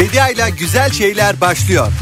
Bedia ile güzel şeyler başlıyor.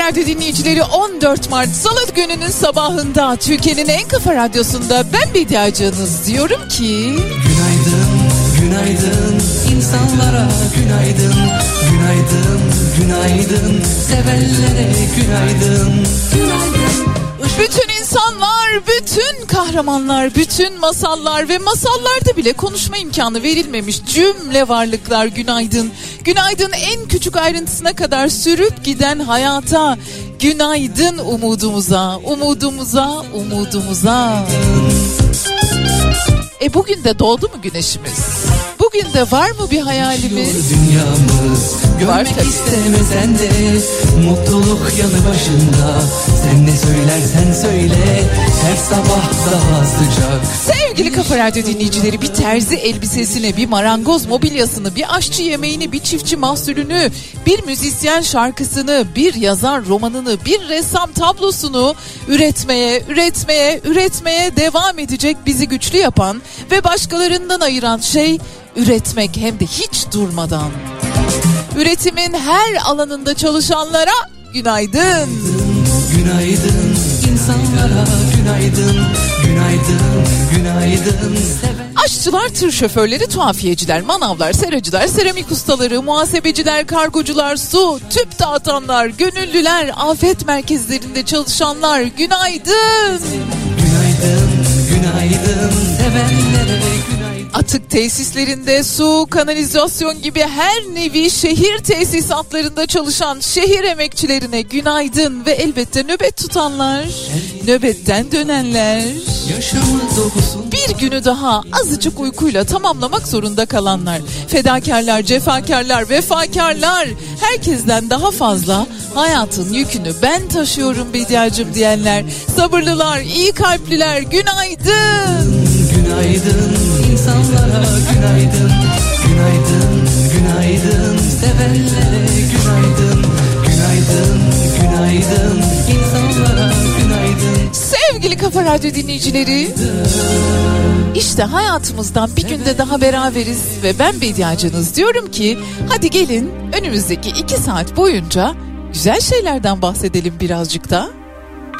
Radyo dinleyicileri. 14 Mart Salı gününün sabahında Türkiye'nin en kafa radyosunda ben Bediacınız diyorum ki... Günaydın, günaydın insanlara günaydın Günaydın, günaydın sevenlere günaydın Bütün insanlar, bütün kahramanlar, bütün masallar ve masallarda bile konuşma imkanı verilmemiş cümle varlıklar günaydın. Günaydın en küçük ayrıntısına kadar sürüp giden hayata. Günaydın umudumuza, umudumuza, umudumuza. E bugün de doğdu mu güneşimiz? Bugün de var mı bir hayalimiz? Dünyamız Var tabii. istemesen de Mutluluk yanı başında Sen ne söylersen söyle Her sabah daha sıcak Sevgili Kafa Radyo dinleyicileri bir terzi elbisesini, bir marangoz mobilyasını, bir aşçı yemeğini, bir çiftçi mahsulünü, bir müzisyen şarkısını, bir yazar romanını, bir ressam tablosunu üretmeye, üretmeye, üretmeye devam edecek bizi güçlü yapan ve başkalarından ayıran şey üretmek hem de hiç durmadan. Üretimin her alanında çalışanlara günaydın. Günaydın insanlara günaydın Günaydın, günaydın Aşçılar, tır şoförleri, tuhafiyeciler, manavlar, seracılar, seramik ustaları, muhasebeciler, kargocular, su, tüp dağıtanlar, gönüllüler, afet merkezlerinde çalışanlar günaydın. Günaydın, günaydın sevenlere günaydın. Atık tesislerinde su, kanalizasyon gibi her nevi şehir tesisatlarında çalışan şehir emekçilerine günaydın ve elbette nöbet tutanlar, nöbetten dönenler. Bir günü daha azıcık uykuyla tamamlamak zorunda kalanlar, fedakarlar, cefakarlar, vefakarlar, herkesten daha fazla hayatın yükünü ben taşıyorum Bediacım diyenler, sabırlılar, iyi kalpliler, günaydın. Günaydın insanlara günaydın Günaydın, günaydın sevenlere günaydın Günaydın, günaydın insanlara günaydın Sevgili Kafa Radyo dinleyicileri, işte hayatımızdan bir günde daha beraberiz ve ben Bediacınız diyorum ki hadi gelin önümüzdeki iki saat boyunca güzel şeylerden bahsedelim birazcık da.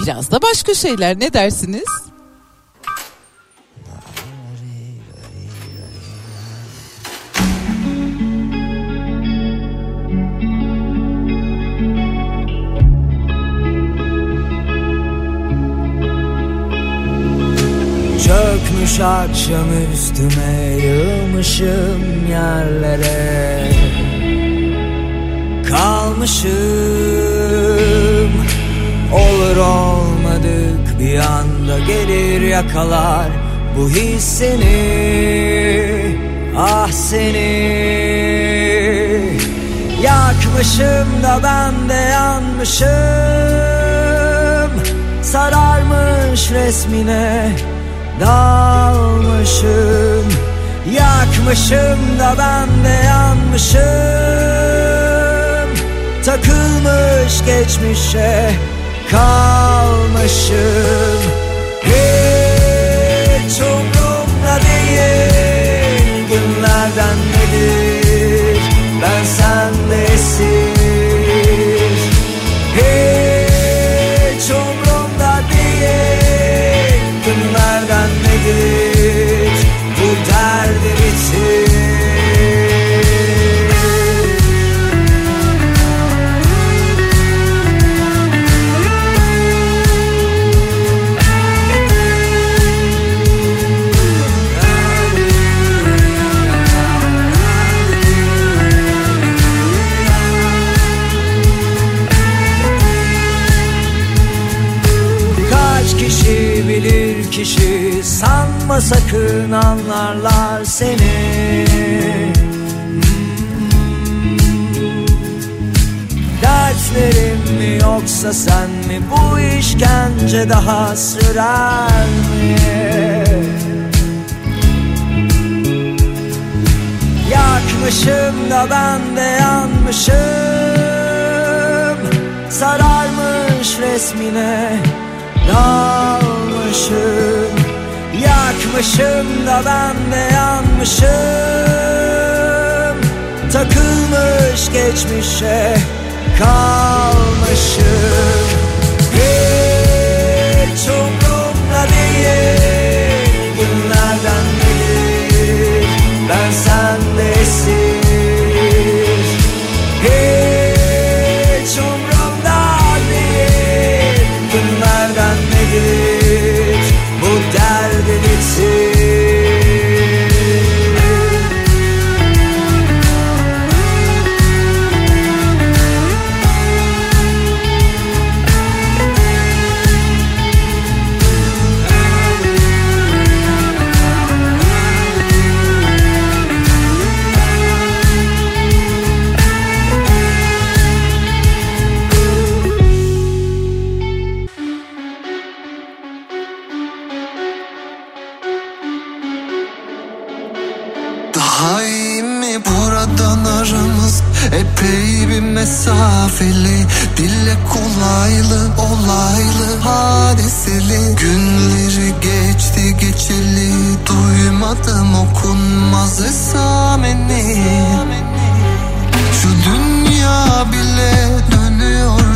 Biraz da başka şeyler ne dersiniz? Akşam üstüme yığılmışım yerlere. Kalmışım. Olur olmadık bir anda gelir yakalar. Bu hissini ah seni. Yakmışım da ben de yanmışım. Sararmış resmine dalmışım Yakmışım da ben de yanmışım. Takılmış geçmişe kalmışım. Hiç umrumda değil günlerden nedir? Ben sende Sakın anlarlar seni. Dertlerim mi yoksa sen mi? Bu işkence daha sürer mi? Yakmışım da ben de yanmışım. Sararmış resmine dalmışım Yakmışım da ben de yanmışım. Takılmış geçmişe kalmışım. Hiç umrumda değil günlerden nedir Ben sende esir Hiç kolaylı olaylı hadiseli. Günleri geçti geçeli. Duymadım okunmaz esameni. Şu dünya bile dönüyor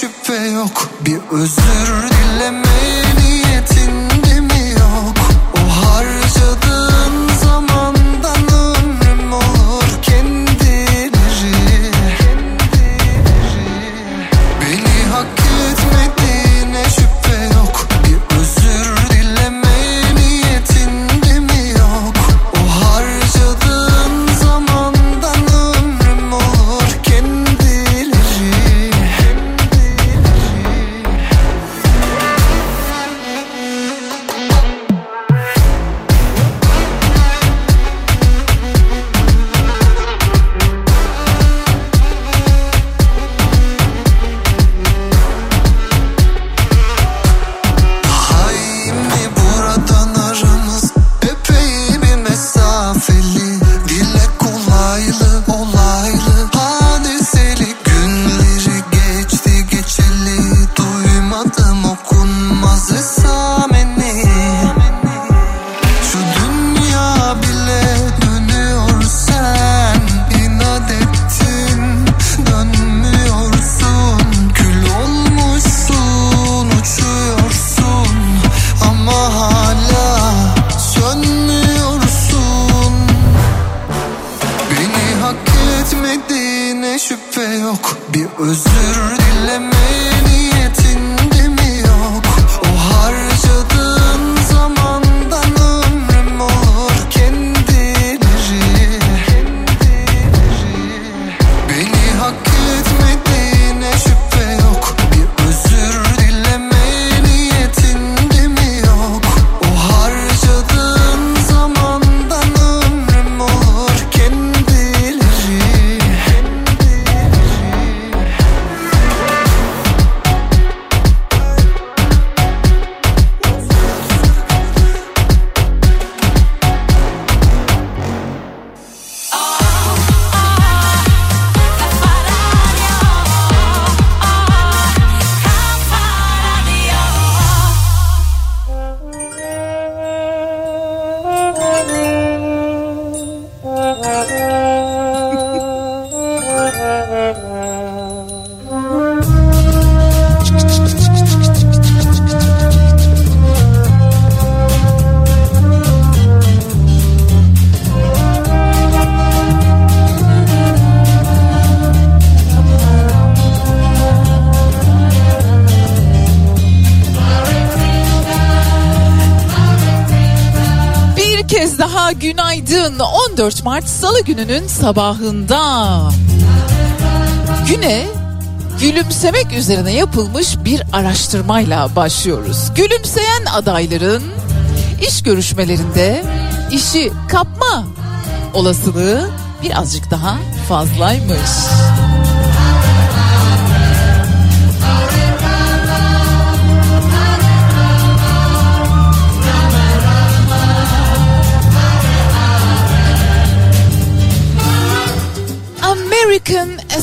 şüphe yok. Bir özür dileme niyetin 14 Mart Salı gününün sabahında. Güne gülümsemek üzerine yapılmış bir araştırmayla başlıyoruz. Gülümseyen adayların iş görüşmelerinde işi kapma olasılığı birazcık daha fazlaymış.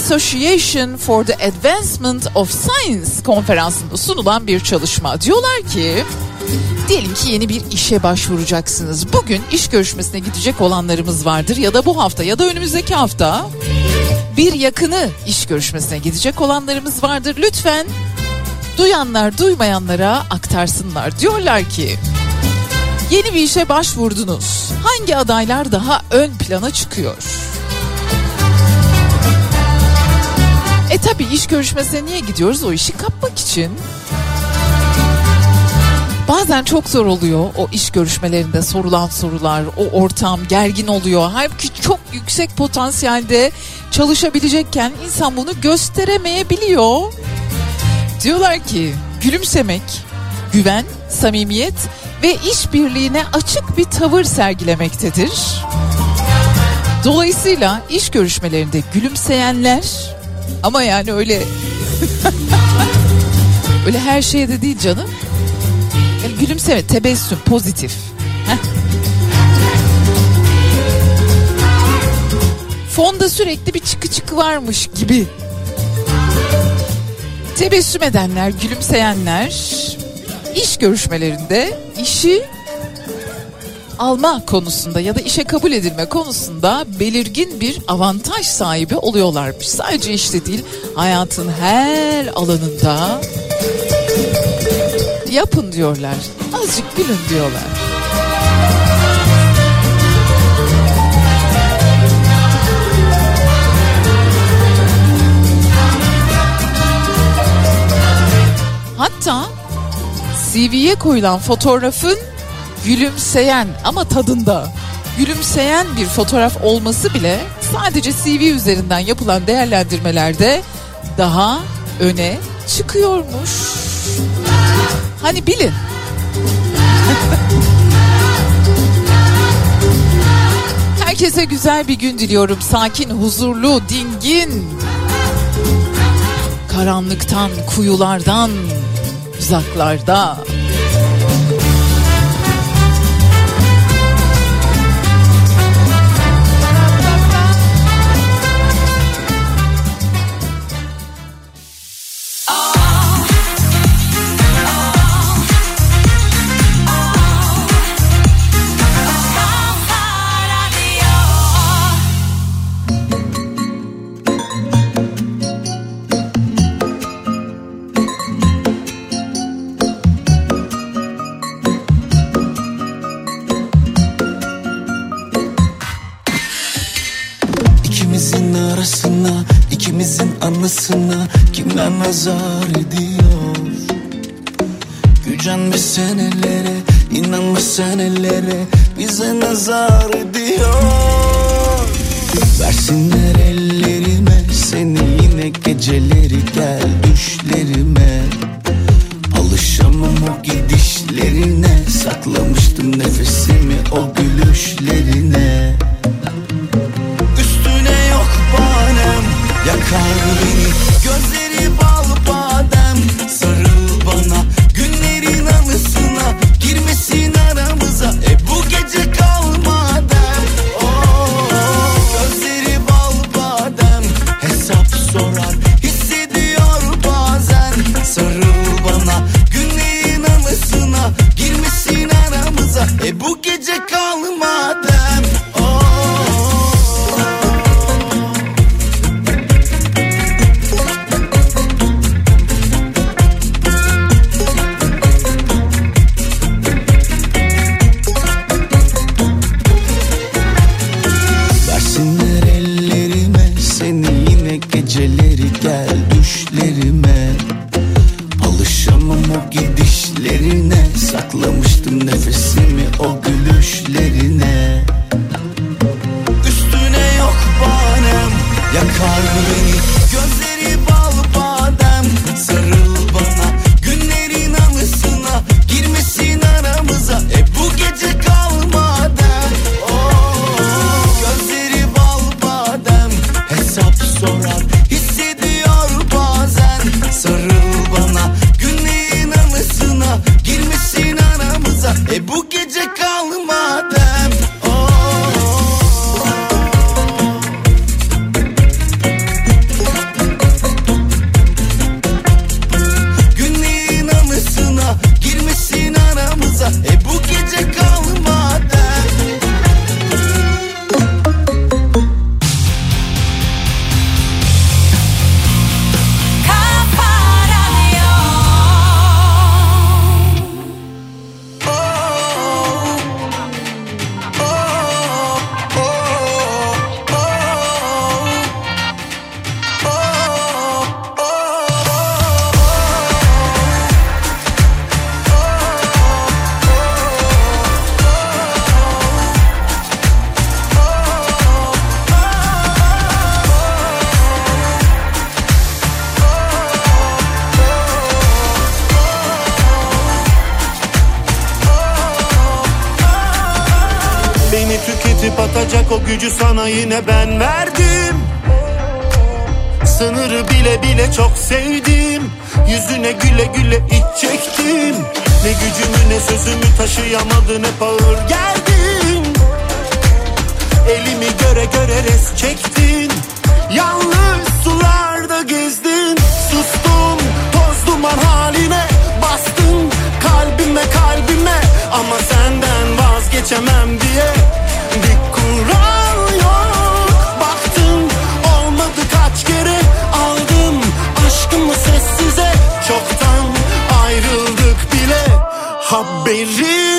Association for the Advancement of Science konferansında sunulan bir çalışma. Diyorlar ki diyelim ki yeni bir işe başvuracaksınız. Bugün iş görüşmesine gidecek olanlarımız vardır ya da bu hafta ya da önümüzdeki hafta bir yakını iş görüşmesine gidecek olanlarımız vardır. Lütfen duyanlar duymayanlara aktarsınlar. Diyorlar ki yeni bir işe başvurdunuz. Hangi adaylar daha ön plana çıkıyor? E tabi iş görüşmesine niye gidiyoruz? O işi kapmak için. Bazen çok zor oluyor o iş görüşmelerinde sorulan sorular, o ortam gergin oluyor. Halbuki çok yüksek potansiyelde çalışabilecekken insan bunu gösteremeyebiliyor. Diyorlar ki gülümsemek, güven, samimiyet ve işbirliğine açık bir tavır sergilemektedir. Dolayısıyla iş görüşmelerinde gülümseyenler ama yani öyle öyle her şeye de değil canım. Yani gülümseme, tebessüm, pozitif. Heh. Fonda sürekli bir çıkı çıkı varmış gibi. Tebessüm edenler, gülümseyenler iş görüşmelerinde işi alma konusunda ya da işe kabul edilme konusunda belirgin bir avantaj sahibi oluyorlarmış. Sadece işte değil hayatın her alanında yapın diyorlar. Azıcık gülün diyorlar. Hatta CV'ye koyulan fotoğrafın gülümseyen ama tadında gülümseyen bir fotoğraf olması bile sadece CV üzerinden yapılan değerlendirmelerde daha öne çıkıyormuş. Hani bilin. Herkese güzel bir gün diliyorum. Sakin, huzurlu, dingin. Karanlıktan, kuyulardan, uzaklarda. Nazar ediyor? Gücenme senelere, inanma senelere bize nazar ediyor. Versinler ellerime seni yine geceleri gel düşlerime. Alışamam o gidişlerine Saklamıştım nefesimi o gülüşlerine Üstüne yok banem Yakar beni Gözleri bal Haberin yok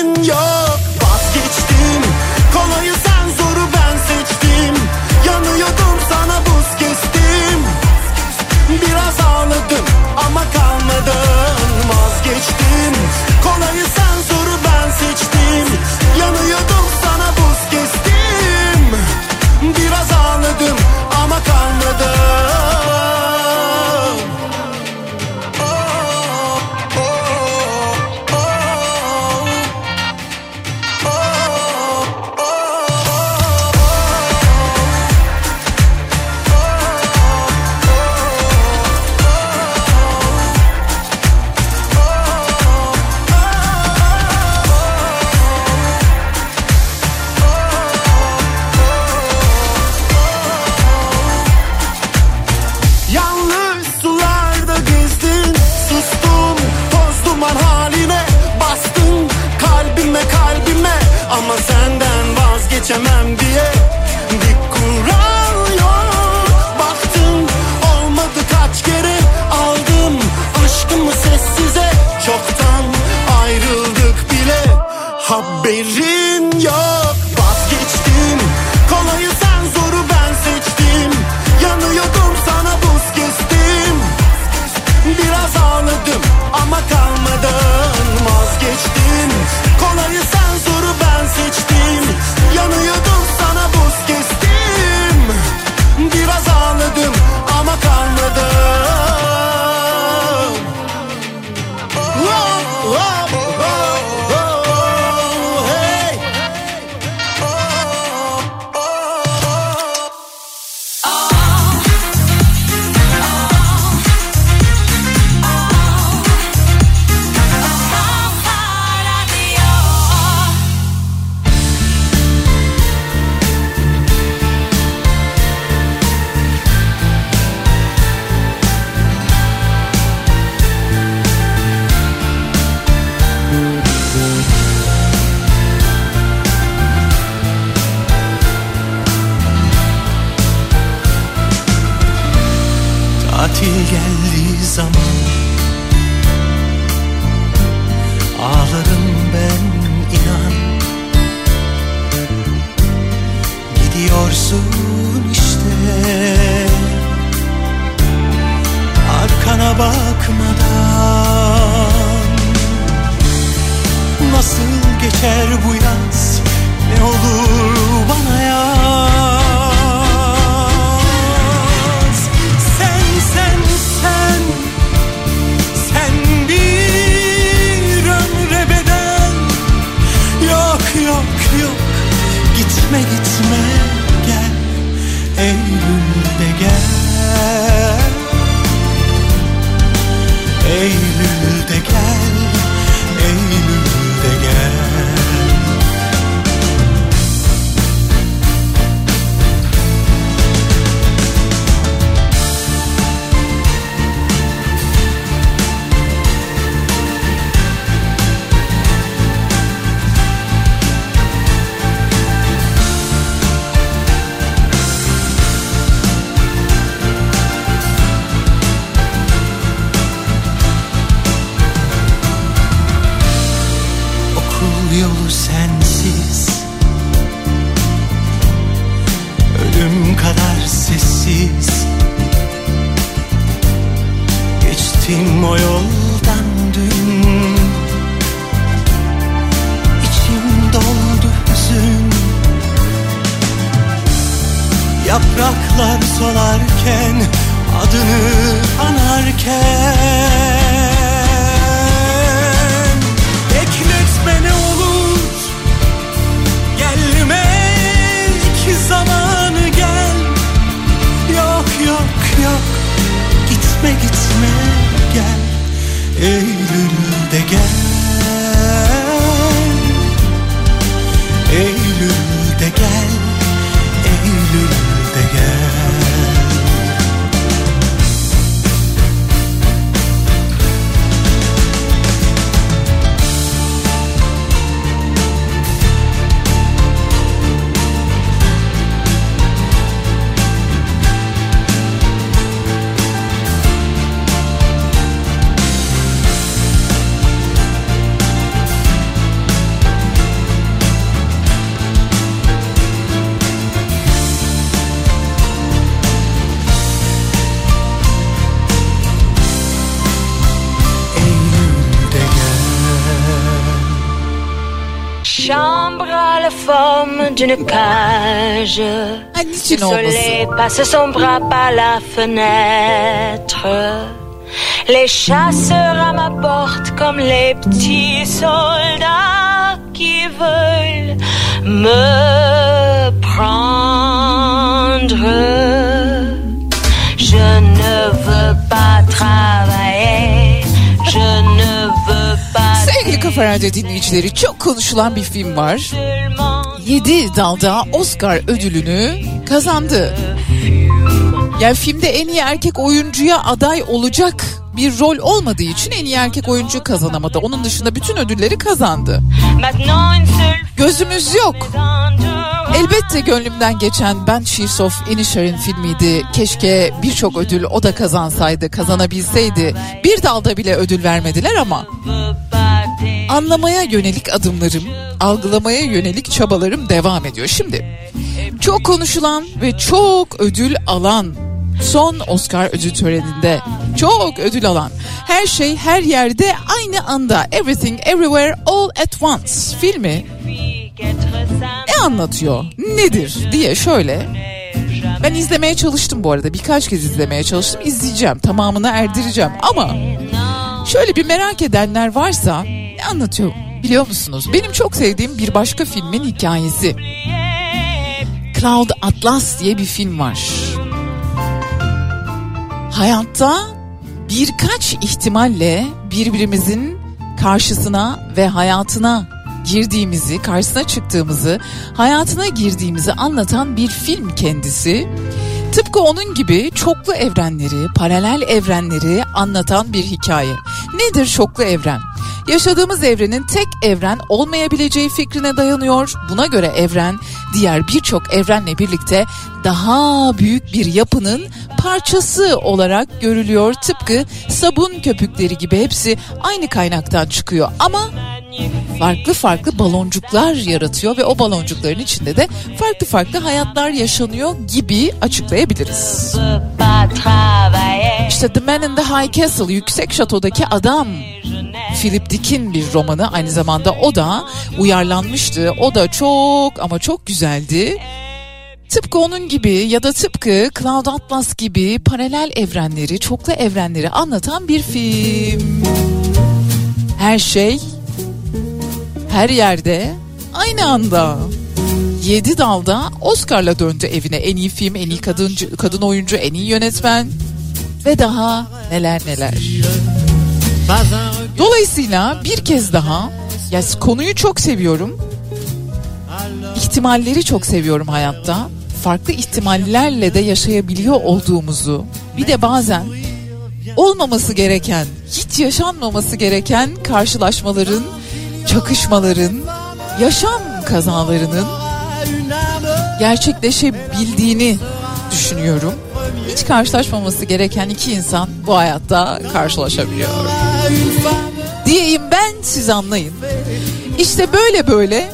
d'une cage. Le soleil passe son bras par la fenêtre. Les chasseurs à ma porte comme les petits soldats qui veulent me prendre. Je ne veux pas travailler. Je ne veux pas Sevgili Kafa Radyo dinleyicileri çok konuşulan bir film var. Seulement 7 dalda Oscar ödülünü kazandı. Yani filmde en iyi erkek oyuncuya aday olacak bir rol olmadığı için en iyi erkek oyuncu kazanamadı. Onun dışında bütün ödülleri kazandı. Gözümüz yok. Elbette gönlümden geçen Banshees of Inisherin filmiydi. Keşke birçok ödül o da kazansaydı, kazanabilseydi. Bir dalda bile ödül vermediler ama anlamaya yönelik adımlarım, algılamaya yönelik çabalarım devam ediyor. Şimdi çok konuşulan ve çok ödül alan son Oscar ödül töreninde çok ödül alan her şey her yerde aynı anda Everything Everywhere All at Once filmi ne anlatıyor nedir diye şöyle ben izlemeye çalıştım bu arada birkaç kez izlemeye çalıştım izleyeceğim tamamını erdireceğim ama şöyle bir merak edenler varsa ne anlatıyor biliyor musunuz benim çok sevdiğim bir başka filmin hikayesi Cloud Atlas diye bir film var hayatta birkaç ihtimalle birbirimizin karşısına ve hayatına girdiğimizi, karşısına çıktığımızı, hayatına girdiğimizi anlatan bir film kendisi. Tıpkı onun gibi çoklu evrenleri, paralel evrenleri anlatan bir hikaye. Nedir çoklu evren? Yaşadığımız evrenin tek evren olmayabileceği fikrine dayanıyor. Buna göre evren diğer birçok evrenle birlikte daha büyük bir yapının parçası olarak görülüyor. Tıpkı sabun köpükleri gibi hepsi aynı kaynaktan çıkıyor ama farklı farklı baloncuklar yaratıyor ve o baloncukların içinde de farklı farklı hayatlar yaşanıyor gibi açıklayabiliriz. İşte The Man in the High Castle, Yüksek Şato'daki Adam Philip Dick'in bir romanı aynı zamanda o da uyarlanmıştı. O da çok ama çok güzeldi. Tıpkı onun gibi ya da tıpkı Cloud Atlas gibi paralel evrenleri, çoklu evrenleri anlatan bir film. Her şey her yerde aynı anda. Yedi dalda Oscar'la döndü evine. En iyi film, en iyi kadın, kadın oyuncu, en iyi yönetmen ve daha neler neler. Dolayısıyla bir kez daha ya konuyu çok seviyorum. İhtimalleri çok seviyorum hayatta. Farklı ihtimallerle de yaşayabiliyor olduğumuzu. Bir de bazen olmaması gereken, hiç yaşanmaması gereken karşılaşmaların, çakışmaların, yaşam kazalarının gerçekleşebildiğini düşünüyorum. Hiç karşılaşmaması gereken iki insan bu hayatta karşılaşabiliyor. Diyeyim ben siz anlayın. İşte böyle böyle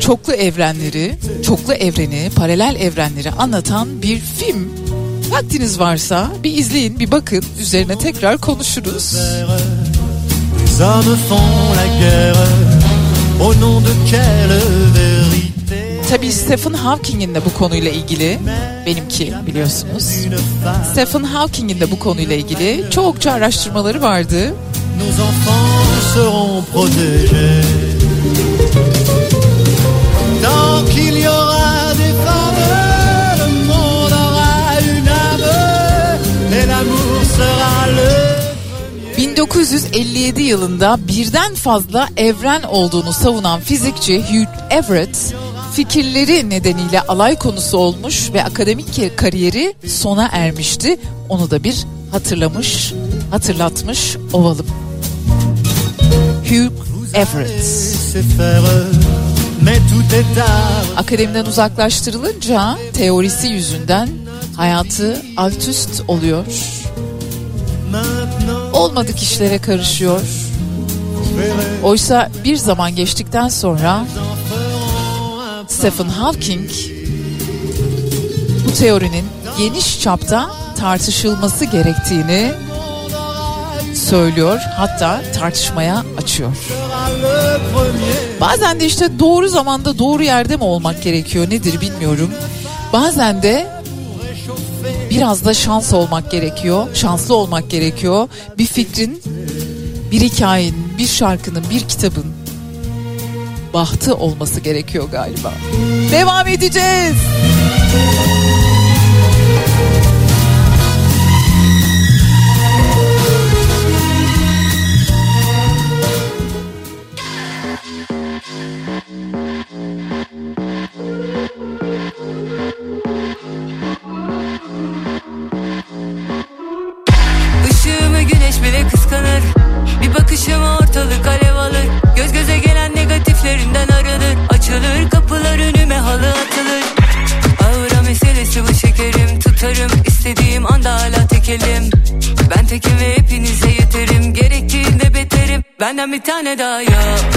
çoklu evrenleri, çoklu evreni, paralel evrenleri anlatan bir film. Vaktiniz varsa bir izleyin, bir bakın. Üzerine tekrar konuşuruz. Hommes font la guerre au nom de quelle vérité Tabii Stephen Hawking'in de bu konuyla ilgili, benimki biliyorsunuz. Stephen Hawking'in de bu konuyla ilgili çokça araştırmaları vardı. nos enfants seront protégés. Tant qu'il y aura 1957 yılında birden fazla evren olduğunu savunan fizikçi Hugh Everett fikirleri nedeniyle alay konusu olmuş ve akademik kariyeri sona ermişti. Onu da bir hatırlamış, hatırlatmış ovalım. Hugh Everett. Akademiden uzaklaştırılınca teorisi yüzünden hayatı alt üst oluyor olmadık işlere karışıyor. Oysa bir zaman geçtikten sonra Stephen Hawking bu teorinin geniş çapta tartışılması gerektiğini söylüyor hatta tartışmaya açıyor. Bazen de işte doğru zamanda doğru yerde mi olmak gerekiyor nedir bilmiyorum. Bazen de biraz da şans olmak gerekiyor. Şanslı olmak gerekiyor. Bir fikrin, bir hikayenin, bir şarkının, bir kitabın bahtı olması gerekiyor galiba. Devam edeceğiz. benden bir tane daha yok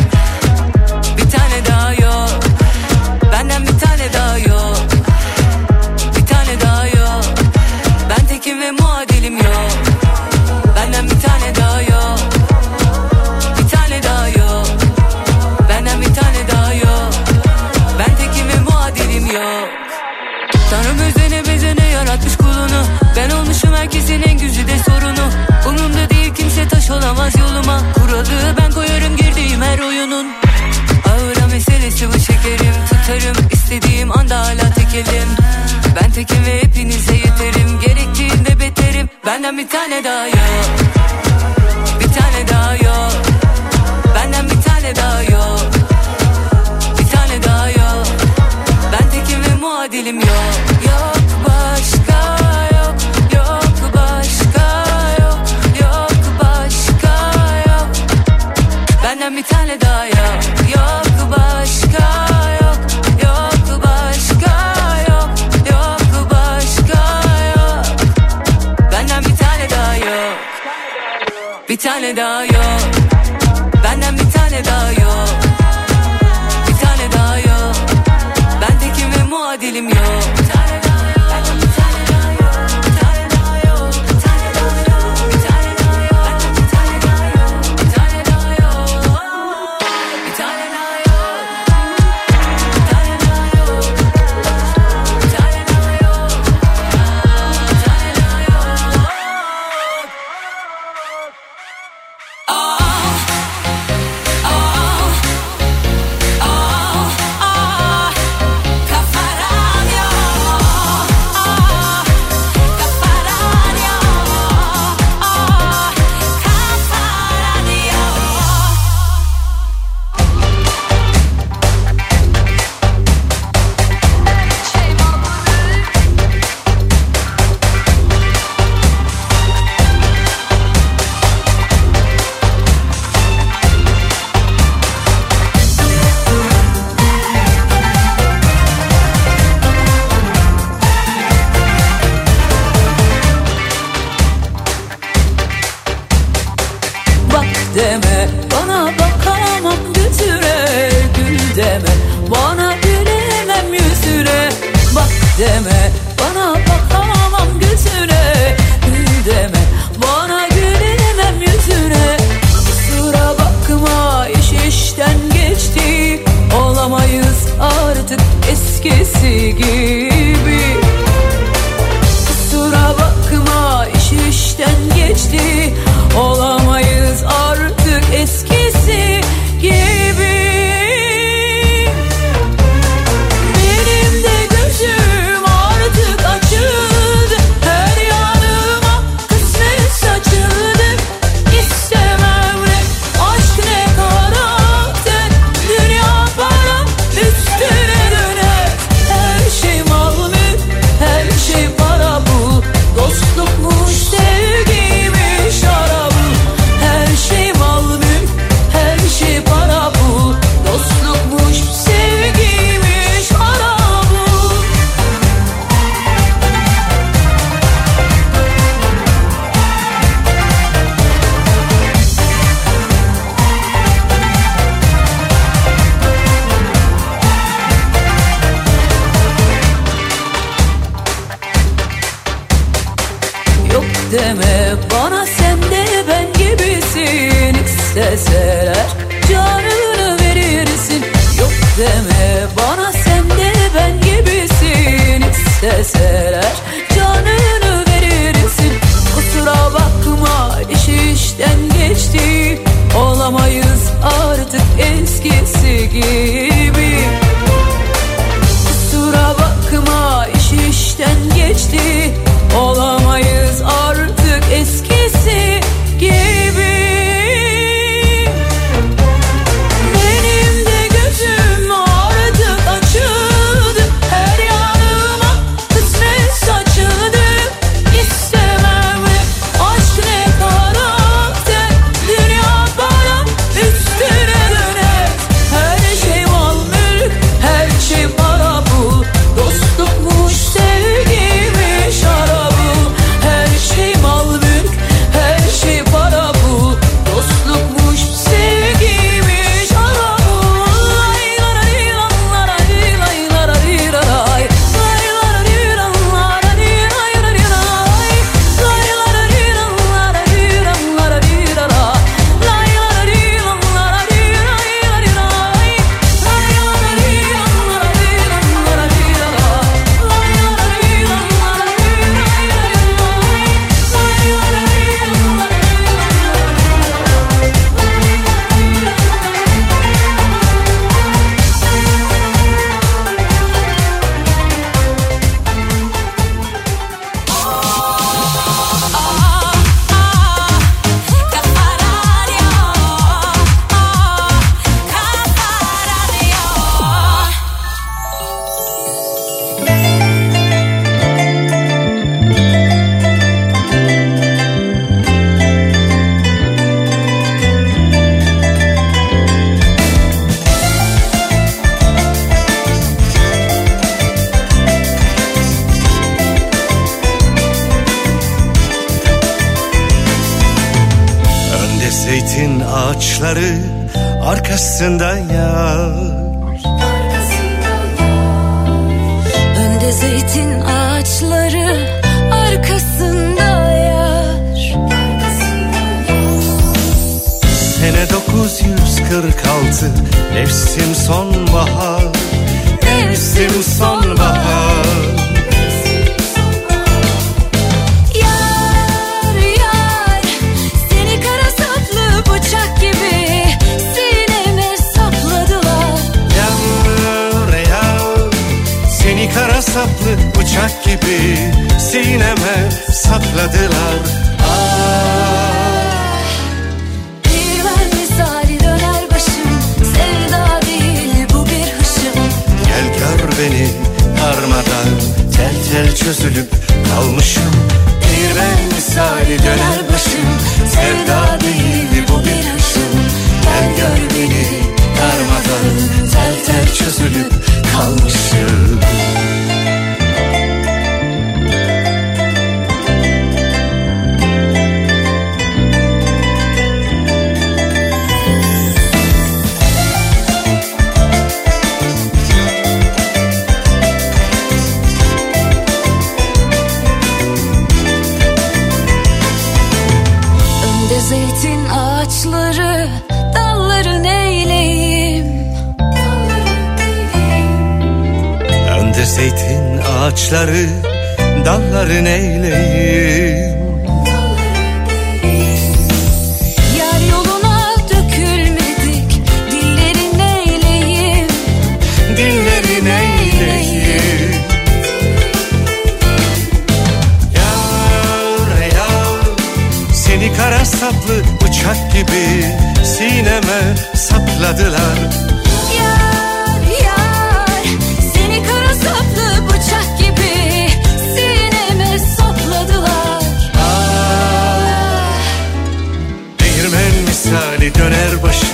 misali döner başım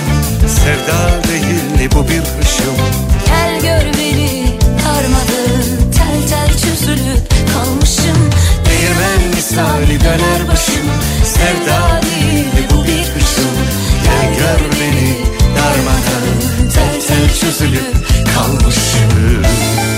Sevda değil bu bir hışım Gel gör beni karmadı Tel tel çözülüp kalmışım. Değirmen misali döner başım Sevda değil bu bir hışım Gel gör beni darmadan Tel tel çözülüp kalmışım.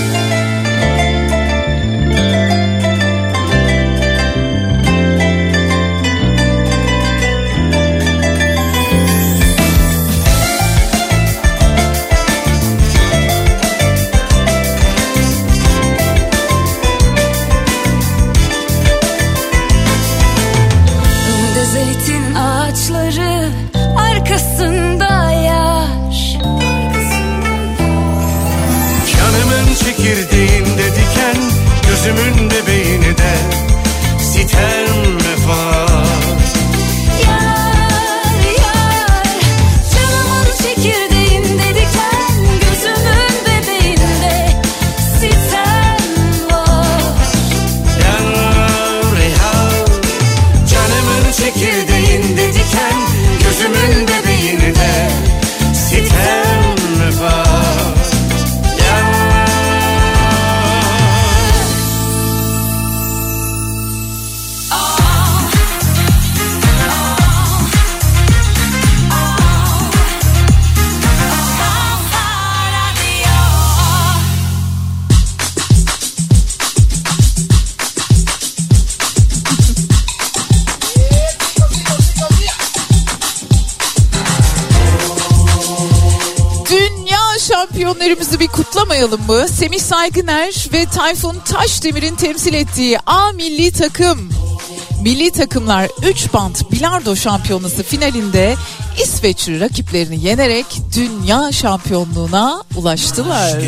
Bir kutlamayalım mı? Semih Saygıner ve Tayfun Taşdemir'in temsil ettiği A milli takım. Milli takımlar 3 bant bilardo şampiyonası finalinde İsveç rakiplerini yenerek dünya şampiyonluğuna ulaştılar.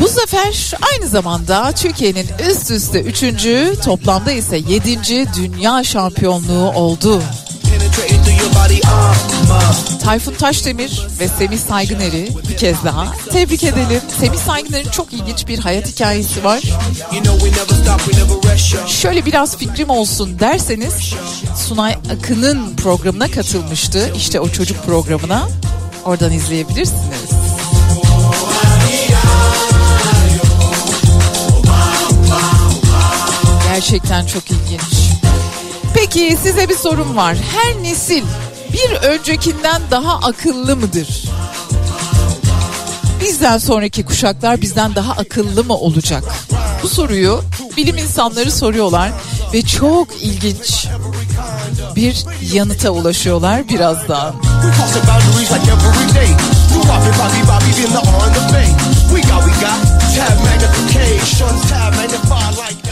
Bu zafer aynı zamanda Türkiye'nin üst üste 3. toplamda ise 7. dünya şampiyonluğu oldu. Tayfun Taşdemir ve Semih Saygıner'i bir kez daha tebrik edelim. Semih Saygıner'in çok ilginç bir hayat hikayesi var. Şöyle biraz fikrim olsun derseniz Sunay Akın'ın programına katılmıştı. İşte o çocuk programına. Oradan izleyebilirsiniz. Gerçekten çok ilginç. Peki size bir sorum var. Her nesil bir öncekinden daha akıllı mıdır? Bizden sonraki kuşaklar bizden daha akıllı mı olacak? Bu soruyu bilim insanları soruyorlar ve çok ilginç bir yanıta ulaşıyorlar birazdan. We got, we got tab magnification, tab magnify like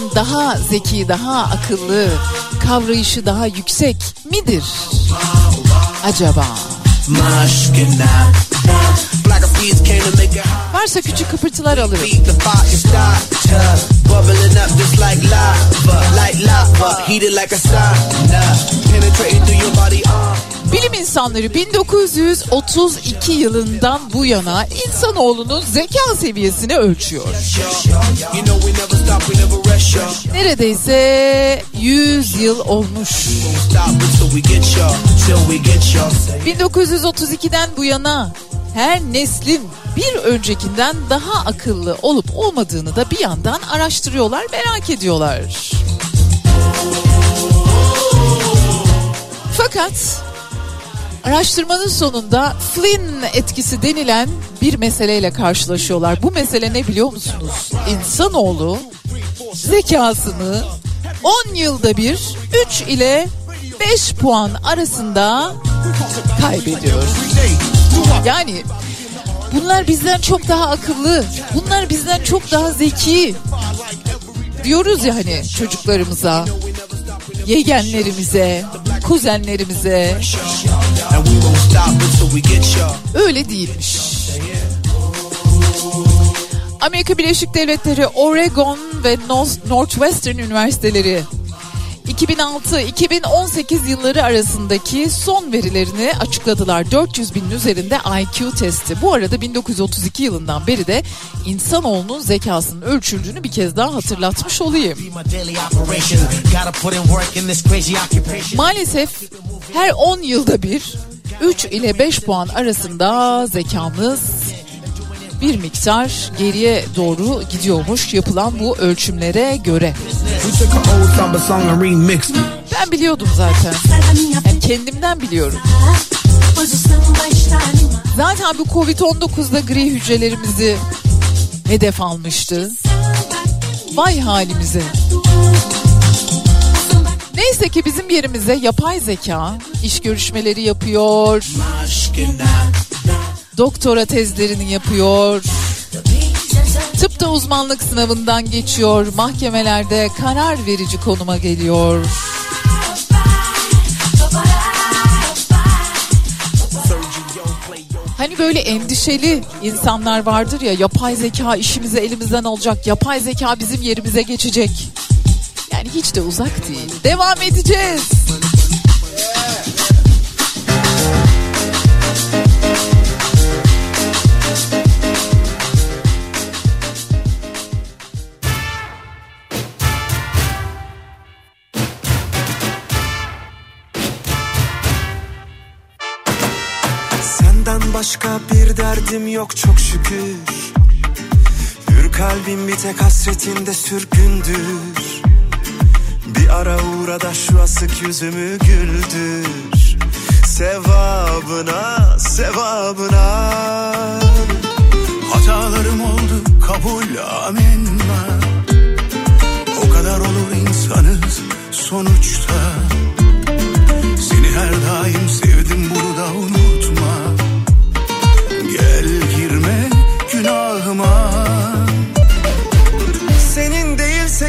öncekinden daha zeki, daha akıllı, kavrayışı daha yüksek midir? Acaba? Varsa küçük kıpırtılar alırım. Bilim insanları 1932 yılından bu yana insanoğlunun zeka seviyesini ölçüyor. Neredeyse 100 yıl olmuş. Stop until we get y'all, till we get y'all. 1932'den bu yana her neslin bir öncekinden daha akıllı olup olmadığını da bir yandan araştırıyorlar, merak ediyorlar. Fakat araştırmanın sonunda Flynn etkisi denilen bir meseleyle karşılaşıyorlar. Bu mesele ne biliyor musunuz? İnsanoğlu zekasını 10 yılda bir 3 ile 5 puan arasında kaybediyor. Yani bunlar bizden çok daha akıllı, bunlar bizden çok daha zeki diyoruz ya hani çocuklarımıza, yegenlerimize, kuzenlerimize. Öyle değilmiş. Amerika Birleşik Devletleri Oregon ve North- Northwestern Üniversiteleri 2006-2018 yılları arasındaki son verilerini açıkladılar. 400 binin üzerinde IQ testi. Bu arada 1932 yılından beri de insanoğlunun zekasının ölçüldüğünü bir kez daha hatırlatmış olayım. Maalesef her 10 yılda bir 3 ile 5 puan arasında zekamız bir miktar geriye doğru gidiyormuş yapılan bu ölçümlere göre. Ben biliyordum zaten. Yani kendimden biliyorum. Zaten bu Covid-19'da gri hücrelerimizi hedef almıştı. Vay halimize. Neyse ki bizim yerimize yapay zeka iş görüşmeleri yapıyor. Doktora tezlerini yapıyor. Tıpta uzmanlık sınavından geçiyor. Mahkemelerde karar verici konuma geliyor. Hani böyle endişeli insanlar vardır ya yapay zeka işimizi elimizden alacak. Yapay zeka bizim yerimize geçecek. Yani hiç de uzak değil. Devam edeceğiz. Başka bir derdim yok çok şükür. Hür kalbim bir tek hasretinde sürgündür. Bir ara uğra da şu asık yüzümü güldür. Sevabına, sevabına. Hatalarım oldu kabul amenna. O kadar olur insanız sonuçta. Seni her daim sevdim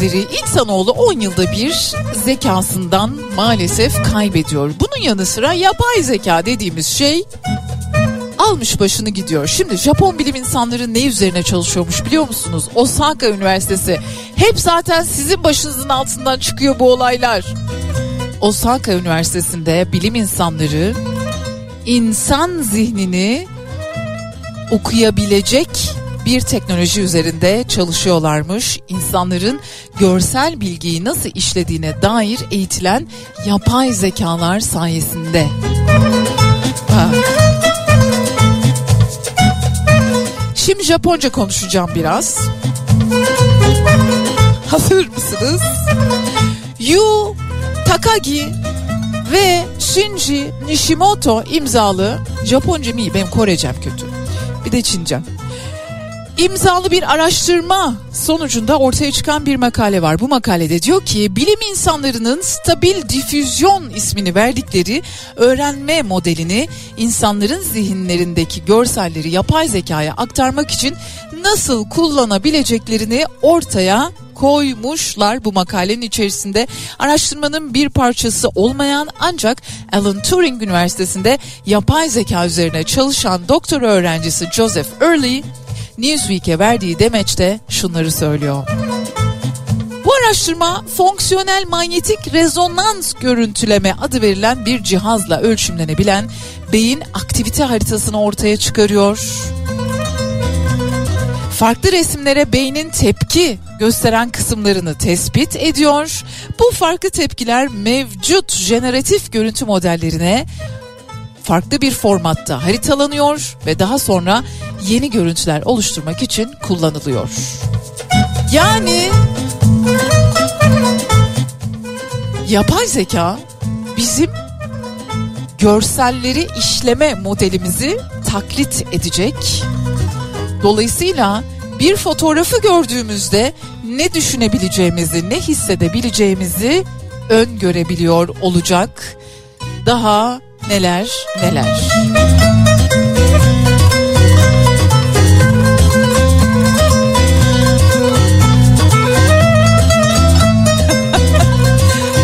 Dinleyicileri insanoğlu 10 yılda bir zekasından maalesef kaybediyor. Bunun yanı sıra yapay zeka dediğimiz şey almış başını gidiyor. Şimdi Japon bilim insanları ne üzerine çalışıyormuş biliyor musunuz? Osaka Üniversitesi. Hep zaten sizin başınızın altından çıkıyor bu olaylar. Osaka Üniversitesi'nde bilim insanları insan zihnini okuyabilecek bir teknoloji üzerinde çalışıyorlarmış. İnsanların görsel bilgiyi nasıl işlediğine dair eğitilen yapay zekalar sayesinde. Şimdi Japonca konuşacağım biraz. Hazır mısınız? Yu Takagi ve Shinji Nishimoto imzalı Japonca mı benim Korecem kötü. Bir de Çincem. İmzalı bir araştırma sonucunda ortaya çıkan bir makale var. Bu makalede diyor ki bilim insanlarının stabil difüzyon ismini verdikleri öğrenme modelini insanların zihinlerindeki görselleri yapay zekaya aktarmak için nasıl kullanabileceklerini ortaya koymuşlar bu makalenin içerisinde. Araştırmanın bir parçası olmayan ancak Alan Turing Üniversitesi'nde yapay zeka üzerine çalışan doktor öğrencisi Joseph Early Newsweek'e verdiği demeçte şunları söylüyor. Bu araştırma fonksiyonel manyetik rezonans görüntüleme adı verilen bir cihazla ölçümlenebilen beyin aktivite haritasını ortaya çıkarıyor. Farklı resimlere beynin tepki gösteren kısımlarını tespit ediyor. Bu farklı tepkiler mevcut jeneratif görüntü modellerine farklı bir formatta haritalanıyor ve daha sonra yeni görüntüler oluşturmak için kullanılıyor. Yani yapay zeka bizim görselleri işleme modelimizi taklit edecek. Dolayısıyla bir fotoğrafı gördüğümüzde ne düşünebileceğimizi, ne hissedebileceğimizi öngörebiliyor olacak. Daha neler neler.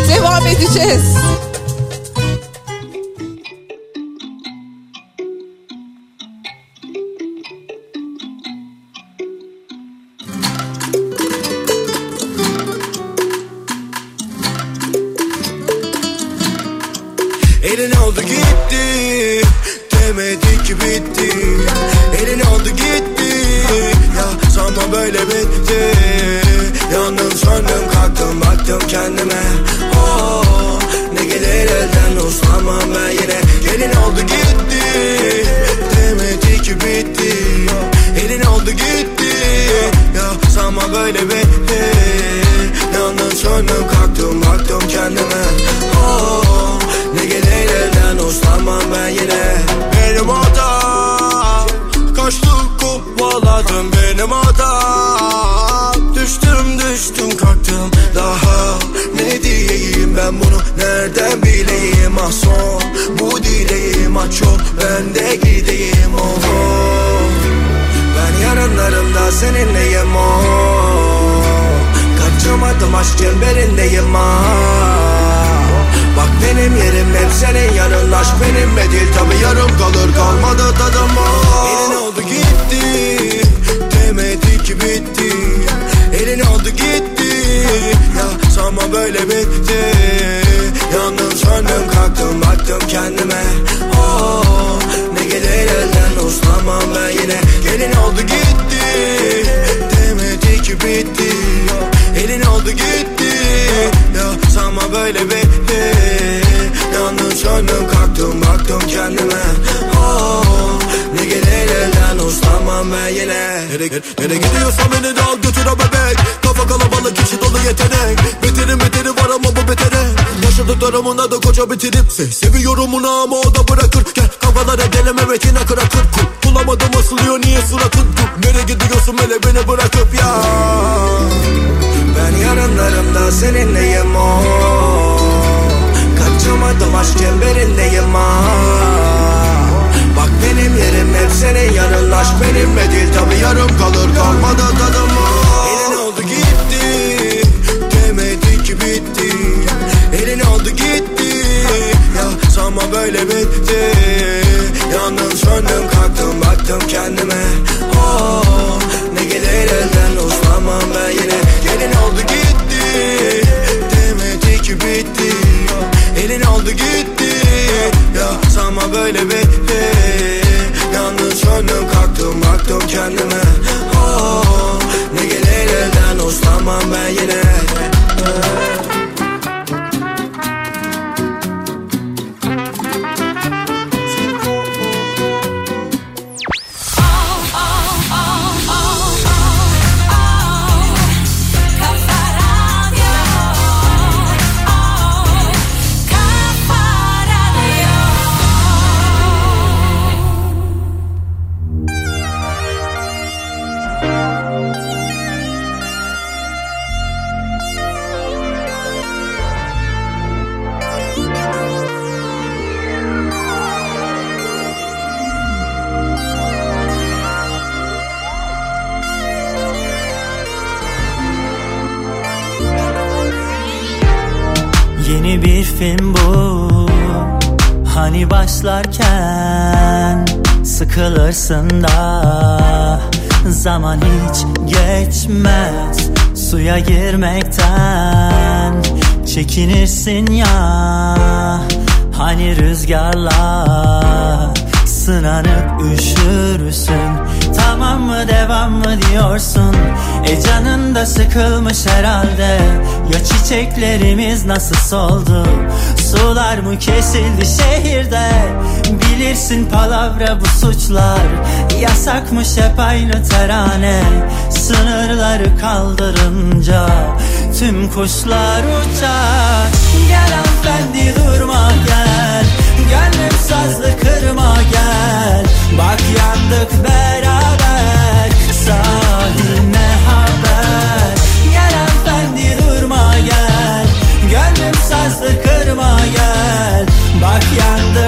Devam edeceğiz. Baktım kendime. Oh, Ne gelir elden uslanmam ben yine. Gelin oldu gitti Demedi ki bitti. Elin oldu gitti Ya sanma böyle bitti. Yandım söndüm kalktım baktım kendime. Oh, Ne gelir elden uslanmam ben yine. Benim hatam Kaçtım kovaladım benim hatam seninleyim oh. Kaçamadım aşk çemberindeyim ah. Bak benim yerim hep senin yanın Aşk benimle değil tabi yarım kalır kalmadı tadım ah. Elin oldu gitti Demedi ki bitti Elin oldu gitti Ya sanma böyle bitti Yandım söndüm kalktım baktım kendime oh, gelir elden uslanmam ben yine. Gelin oldu gitti Demedi ki bitti. Elin oldu gitti Ya sanma böyle bitti. Yandım söndüm kalktım baktım kendime. Oh, Ne gelir elden uslanmam ben yine. Nereye, nereye gidiyorsan beni de al götür bebek. Kafa kalabalık içi dolu yetenek. Beterin beteri Yaşadıklarımın adı koca bitirip Se Seviyorum onu ama o da bırakır. Gel kafalara deleme retina kırakır. Kul Bulamadım asılıyor. Niye suratın Kul? Nereye gidiyorsun hele beni bırakıp ya. Ben yarınlarımda seninleyim o. Kaçamadım aşk çemberindeyim ha Bak benim yerim hep senin yanın Aşk benimle değil tabi yarım kalır. Kalmadı tadım ama böyle bitti. Yandım söndüm kalktım baktım kendime. Oh, Ne gelir elden uzamam ben yine. Gelin oldu gitti? Demedi ki bitti. Elin oldu gitti? Ya sanma böyle bitti. Yalnız söndüm kalktım baktım kendime. Oh, Ne gelir elden uzamam ben yine. Sıkılırsın da Zaman hiç geçmez Suya girmekten Çekinirsin ya. Hani rüzgarla Sınanıp üşürsün. Tamam mı devam mı diyorsun? E canın da sıkılmış herhalde. Ya çiçeklerimiz nasıl soldu Sular mı kesildi şehirde? Bilirsin palavra bu suçlar. Yasakmış hep aynı terane. Sınırları kaldırınca Tüm kuşlar uçar. Gel hanımefendi durma gel. Gönlüm sazlı kırma gel. Bak yandık beraber. Sahiline gel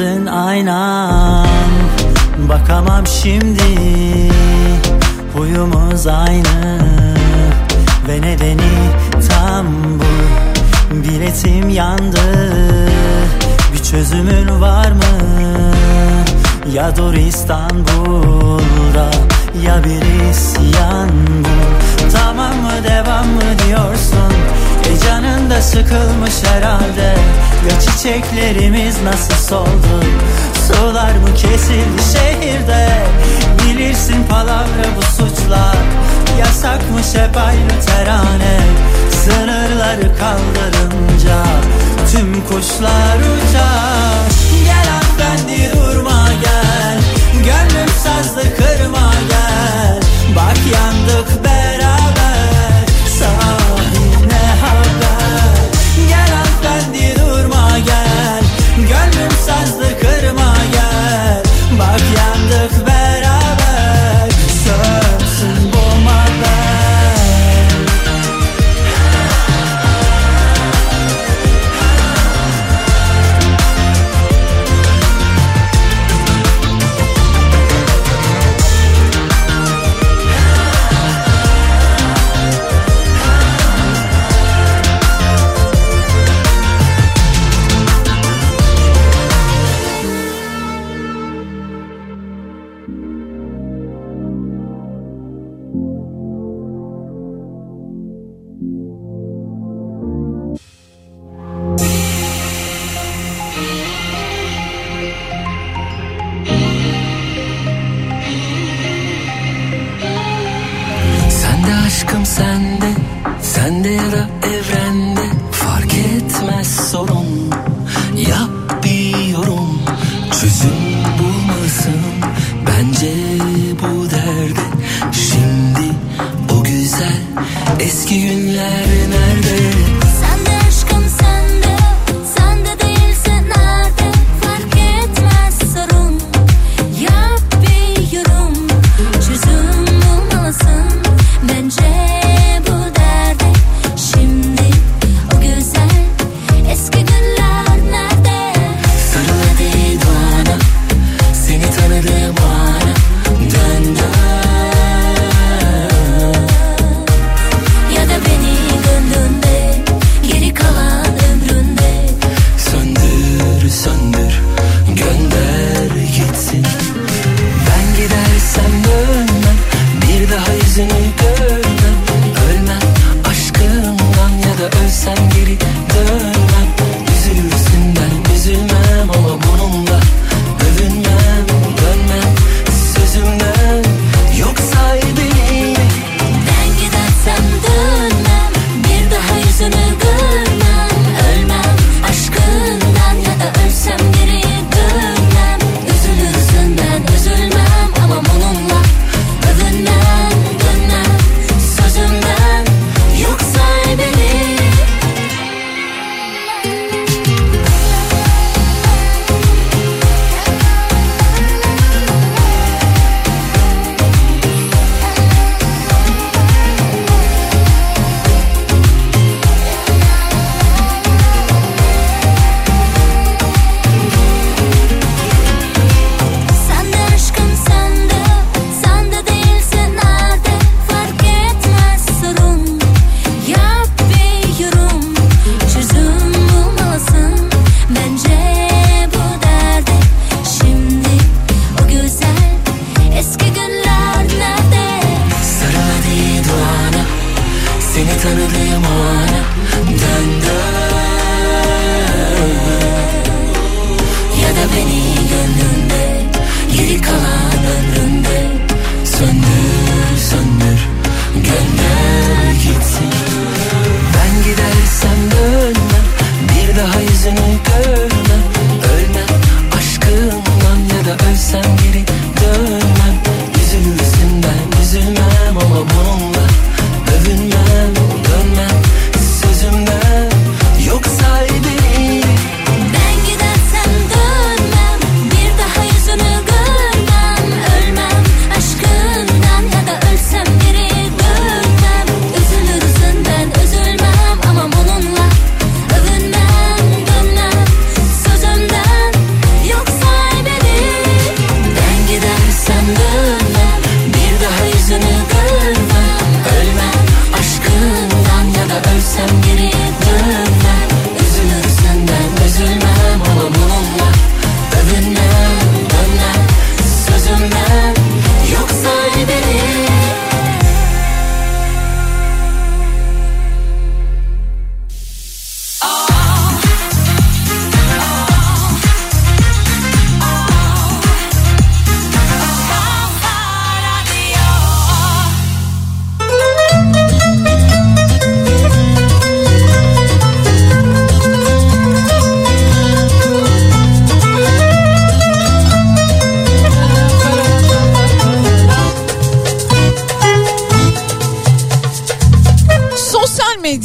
Yüzün aynan. Bakamam şimdi. Huyumuz aynı. Ve nedeni tam bu. Biletim yandı. Bir çözümün var mı? Ya dur İstanbul'da Ya bir isyan bu. Tamam mı devam mı diyorsun E canın da sıkılmış herhalde. Ya çiçeklerimiz nasıl soldu? Sular mı kesildi şehirde? Bilirsin palavra bu suçlar. Yasakmış hep aynı terane. Sınırları kaldırınca Tüm kuşlar uçar. Gel hanımefendi durma gel. Gönlüm sazlı kırma gel. Bak yandık beraber Gönlüm sazlı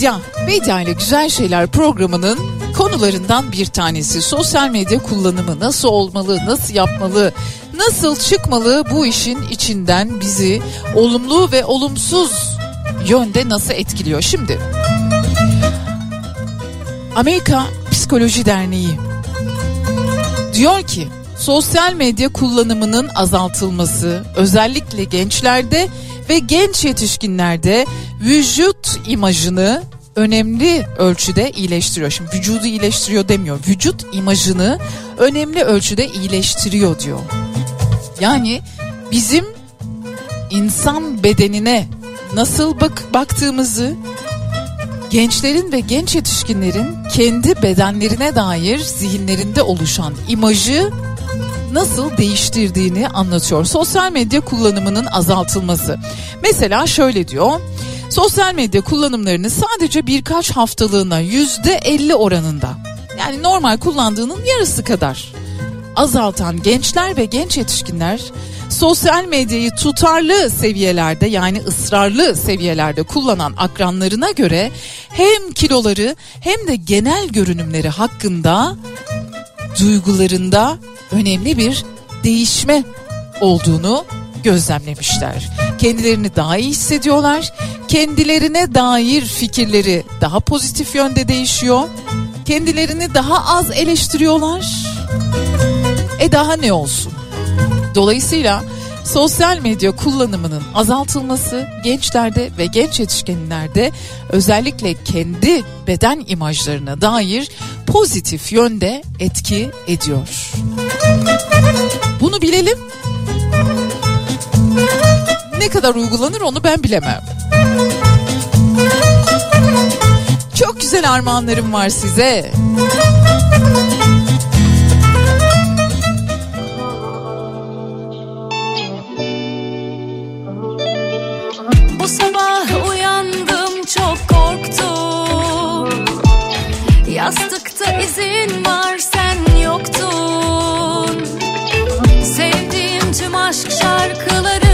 medya, medya ile güzel şeyler programının konularından bir tanesi. Sosyal medya kullanımı nasıl olmalı, nasıl yapmalı, nasıl çıkmalı bu işin içinden bizi olumlu ve olumsuz yönde nasıl etkiliyor? Şimdi Amerika Psikoloji Derneği diyor ki sosyal medya kullanımının azaltılması özellikle gençlerde ve genç yetişkinlerde vücut imajını önemli ölçüde iyileştiriyor. Şimdi vücudu iyileştiriyor demiyor. Vücut imajını önemli ölçüde iyileştiriyor diyor. Yani bizim insan bedenine nasıl bak baktığımızı gençlerin ve genç yetişkinlerin kendi bedenlerine dair zihinlerinde oluşan imajı nasıl değiştirdiğini anlatıyor. Sosyal medya kullanımının azaltılması. Mesela şöyle diyor. Sosyal medya kullanımlarını sadece birkaç haftalığına yüzde elli oranında yani normal kullandığının yarısı kadar azaltan gençler ve genç yetişkinler sosyal medyayı tutarlı seviyelerde yani ısrarlı seviyelerde kullanan akranlarına göre hem kiloları hem de genel görünümleri hakkında duygularında önemli bir değişme olduğunu gözlemlemişler. Kendilerini daha iyi hissediyorlar. Kendilerine dair fikirleri daha pozitif yönde değişiyor. Kendilerini daha az eleştiriyorlar. E daha ne olsun? Dolayısıyla sosyal medya kullanımının azaltılması gençlerde ve genç yetişkinlerde özellikle kendi beden imajlarına dair pozitif yönde etki ediyor. Bunu bilelim. Ne kadar uygulanır onu ben bilemem. Çok güzel armağanlarım var size. Bu sabah uyandım çok korktum Yastıkta izin var aşk şarkıları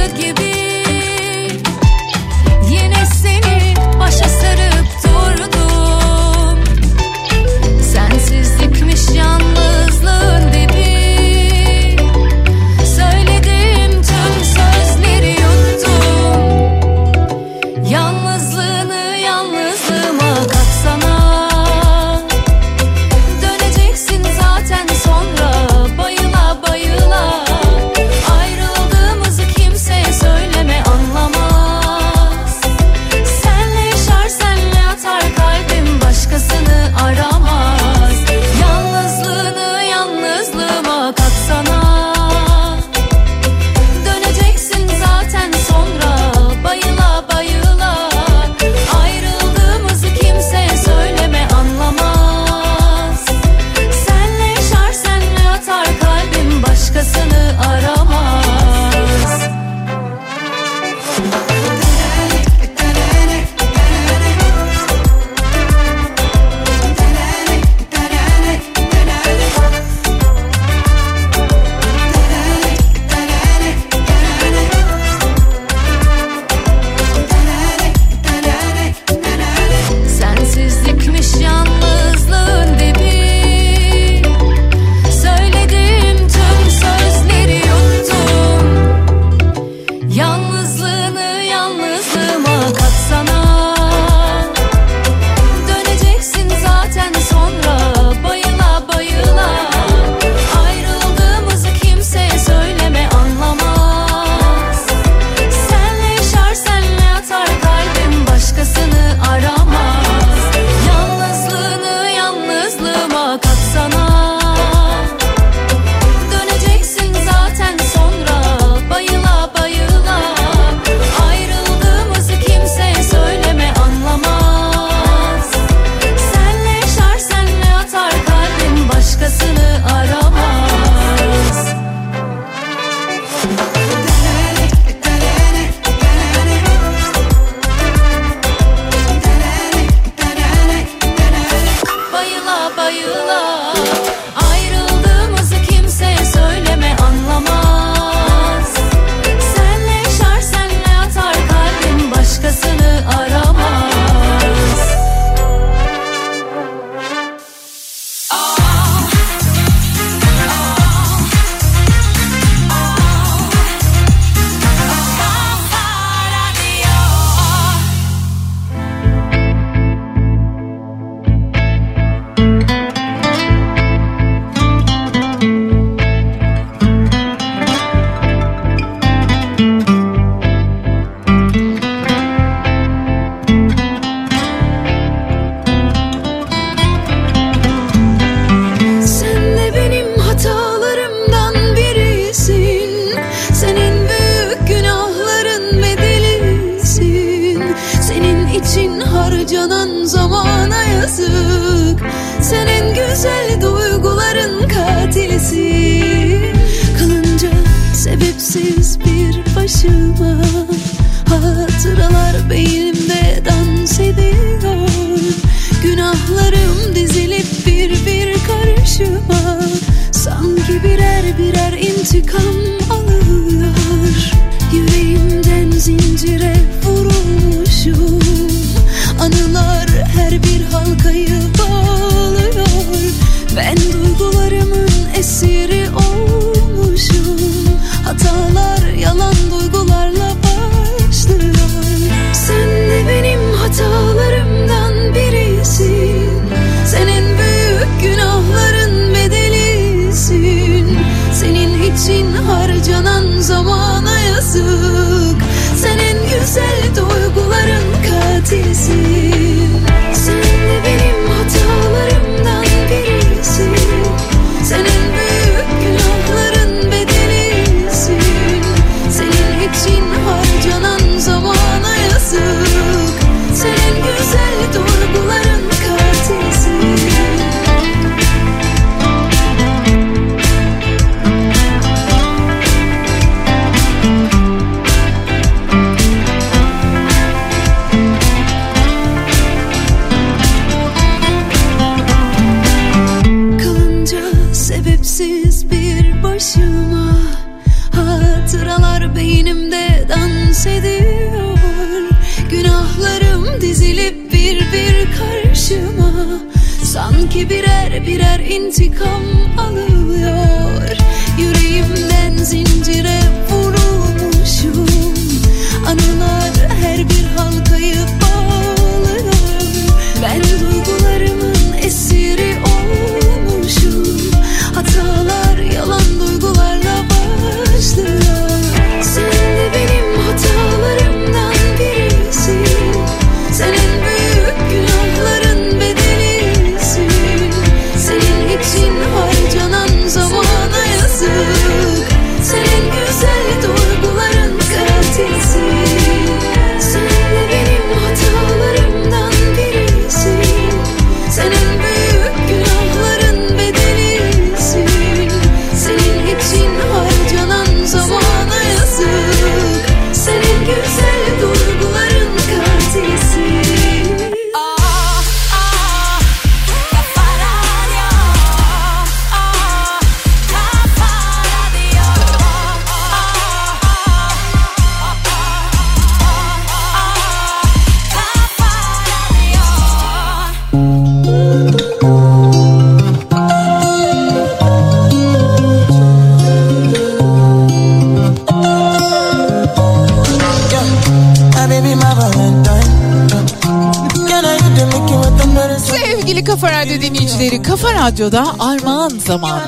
zamanı.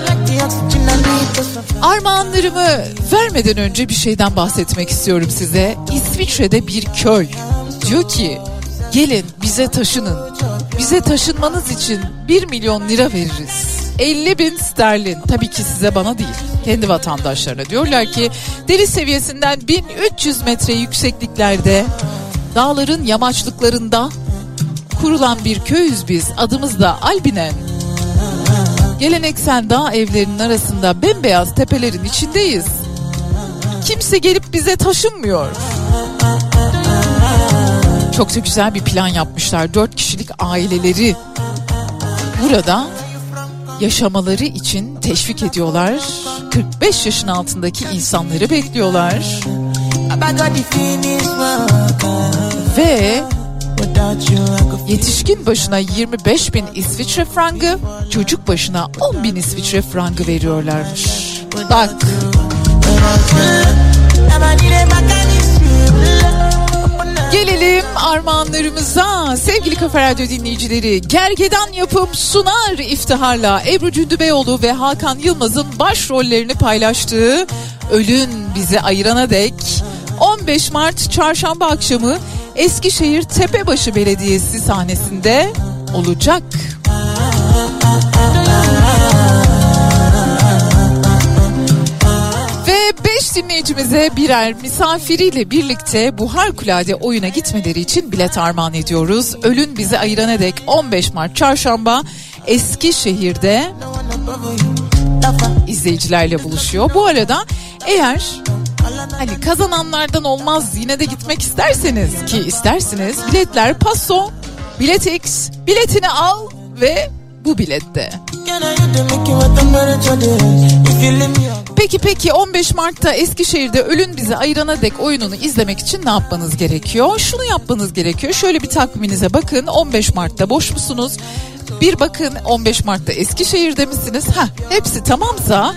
Armağanlarımı vermeden önce bir şeyden bahsetmek istiyorum size. İsviçre'de bir köy diyor ki gelin bize taşının. Bize taşınmanız için 1 milyon lira veririz. 50 bin sterlin tabii ki size bana değil kendi vatandaşlarına diyorlar ki deniz seviyesinden 1300 metre yüksekliklerde dağların yamaçlıklarında kurulan bir köyüz biz adımız da Albinen. Geleneksel dağ evlerinin arasında bembeyaz tepelerin içindeyiz. Kimse gelip bize taşınmıyor. Çok da güzel bir plan yapmışlar. Dört kişilik aileleri burada yaşamaları için teşvik ediyorlar. 45 yaşın altındaki insanları bekliyorlar. Ve yetişkin başına 25 bin İsviçre frangı, çocuk başına 10 bin İsviçre frangı veriyorlarmış. Bak. Gelelim armağanlarımıza sevgili Kafa Radyo dinleyicileri. Gergedan yapım sunar iftiharla Ebru Cündübeyoğlu ve Hakan Yılmaz'ın başrollerini paylaştığı Ölün Bizi Ayırana Dek 15 Mart çarşamba akşamı Eskişehir Tepebaşı Belediyesi sahnesinde olacak. Ve 5 5 dinleyicimize birer misafiriyle birlikte bu harikulade oyuna gitmeleri için bilet armağan ediyoruz. Ölün bizi ayırana dek 15 Mart Çarşamba Eskişehir'de izleyicilerle buluşuyor. Bu arada eğer hani kazananlardan olmaz yine de gitmek isterseniz ki istersiniz biletler Paso, Biletix, biletini al ve bu bilette. Peki peki 15 Mart'ta Eskişehir'de Ölün Bizi Ayırana Dek oyununu izlemek için ne yapmanız gerekiyor? Şunu yapmanız gerekiyor. Şöyle bir takviminize bakın. 15 Mart'ta boş musunuz? Bir bakın 15 Mart'ta Eskişehir'de misiniz? Ha, hepsi tamamsa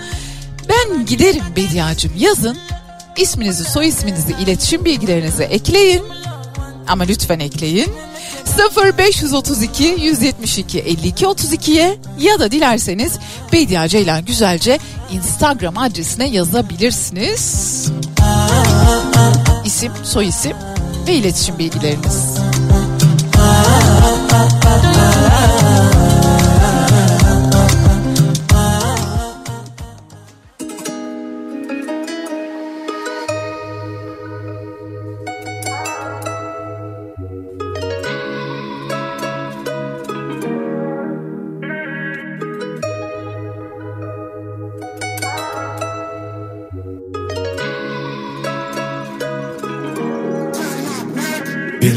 ben giderim Bediacım yazın. İsminizi, soy isminizi, iletişim bilgilerinizi ekleyin. Ama lütfen ekleyin. 0532 172 52 32'ye ya da dilerseniz Bediye Ceylan Güzelce Instagram adresine yazabilirsiniz. İsim, soy isim ve iletişim bilgileriniz.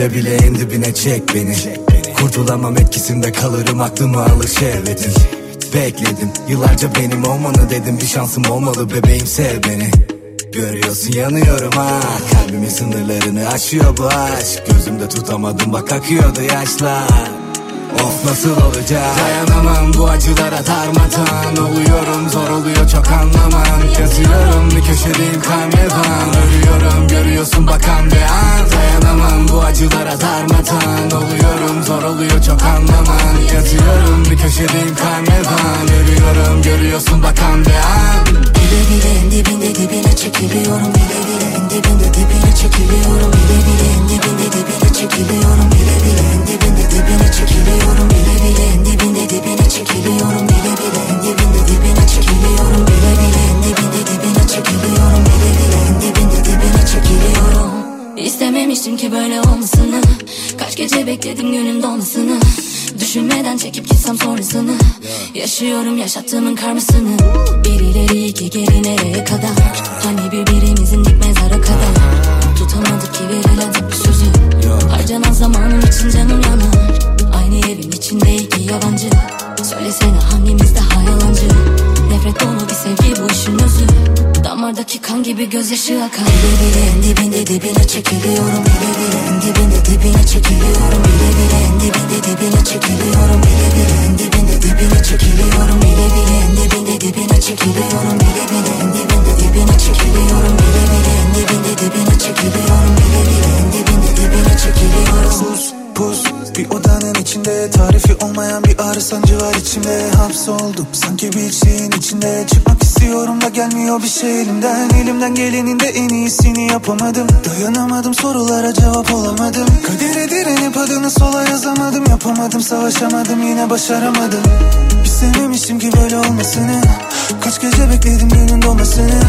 Bile bile en dibine çek beni. Kurtulamam etkisinde kalırım aklımı alır şehvetin Bekledim yıllarca benim olmanı dedim. Bir şansım olmalı bebeğim sev beni. Görüyorsun yanıyorum ha. Kalbimin sınırlarını aşıyor bu aşk. Gözümde tutamadım bak akıyordu yaşlar Of nasıl olacak? Dayanamam bu acılara darmadan Oluyorum zor oluyor çok anlaman Yazıyorum bir köşedeyim kaymevan Ölüyorum görüyorsun bakan bir an. Dayanamam bu acılara darmadan Oluyorum zor oluyor çok anlaman Yazıyorum bir köşedeyim kaymevan Ölüyorum görüyorsun bakan bir an. Bile bile en dibinde dibine çekiliyorum. Bile bile en dibinde dibine çekiliyorum Yaşıyorum yaşattığımın karmasını. Bir ileri iki geri nereye kadar? Hani birbirimizin dik mezara kadar. Tutamadık ki verilen bir sözü. Harcanan zamanım için canım yanar. Aynı evin içinde iki yabancı. Söylesene hangimiz daha yalancı? Nefret dolu bir sevgi bu işin özü. Damardaki kan gibi gözyaşı akar. Bile bile en dibinde dibine çekiliyorum. Bile bile en dibinde dibine çekiliyorum. Bile bile en dibinde dibine çekiliyorum içimde Hapsoldum. Sanki bir şeyin içinde Çıkmak istiyorum da gelmiyor bir şey elimden. Elimden gelenin de en iyisini yapamadım. Dayanamadım sorulara cevap olamadım. Kadere direnip adını sola yazamadım. Yapamadım savaşamadım yine başaramadım. İstememiştim ki böyle olmasını. Kaç gece bekledim günün dolmasını.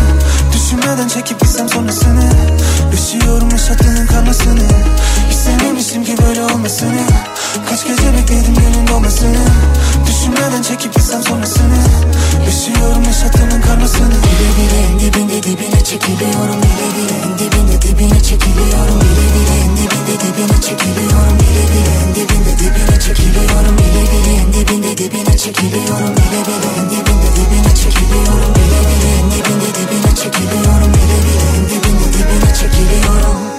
Düşünmeden çekip gitsem sonrasını. Yaşıyorum yaşattığının karmasını. İstememiştim ki böyle olmasını Kaç gece bekledim günün dolmasını Düşünmeden çekip gitsem sonrasını Yaşıyorum yaşattığının karmasını Bile bile en dibinde dibine çekiliyorum Bile bile en dibinde dibine çekiliyorum Bile bile en dibinde dibine çekiliyorum Bile bile en dibinde dibine çekiliyorum Bile bile en dibinde dibine çekiliyorum Bile bile en dibinde dibine çekiliyorum Bile bile en dibinde dibine çekiliyorum Bile bile en dibinde dibine çekiliyorum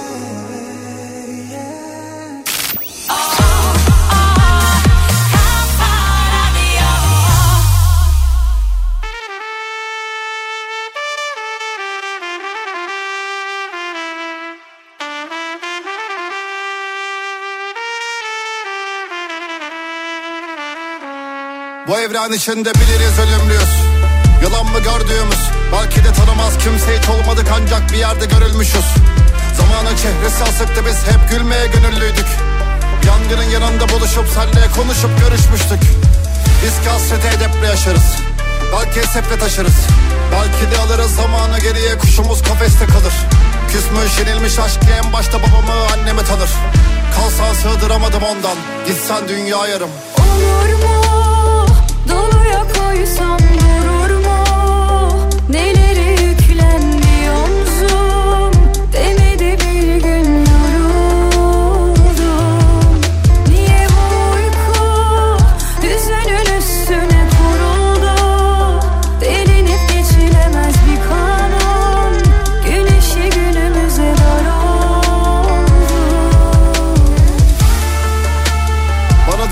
Bu evren içinde biliriz ölümlüyüz. Yalan mı gördüğümüz? Belki de tanımaz kimse hiç olmadık ancak bir yerde görülmüşüz. Zamanın çehresi asıktı biz hep gülmeye gönüllüydük. Yangının yanında buluşup senle konuşup görüşmüştük. Biz ki hasreti edeple yaşarız. Belki hesapla taşırız. Belki de alırız zamanı geriye Kuşumuz kafeste kalır. Küsmüş yenilmiş aşk diye en başta babamı annemi tanır. Kalsan sığdıramadım ondan Gitsen dünya yarım. Olur mu doluya koysam durur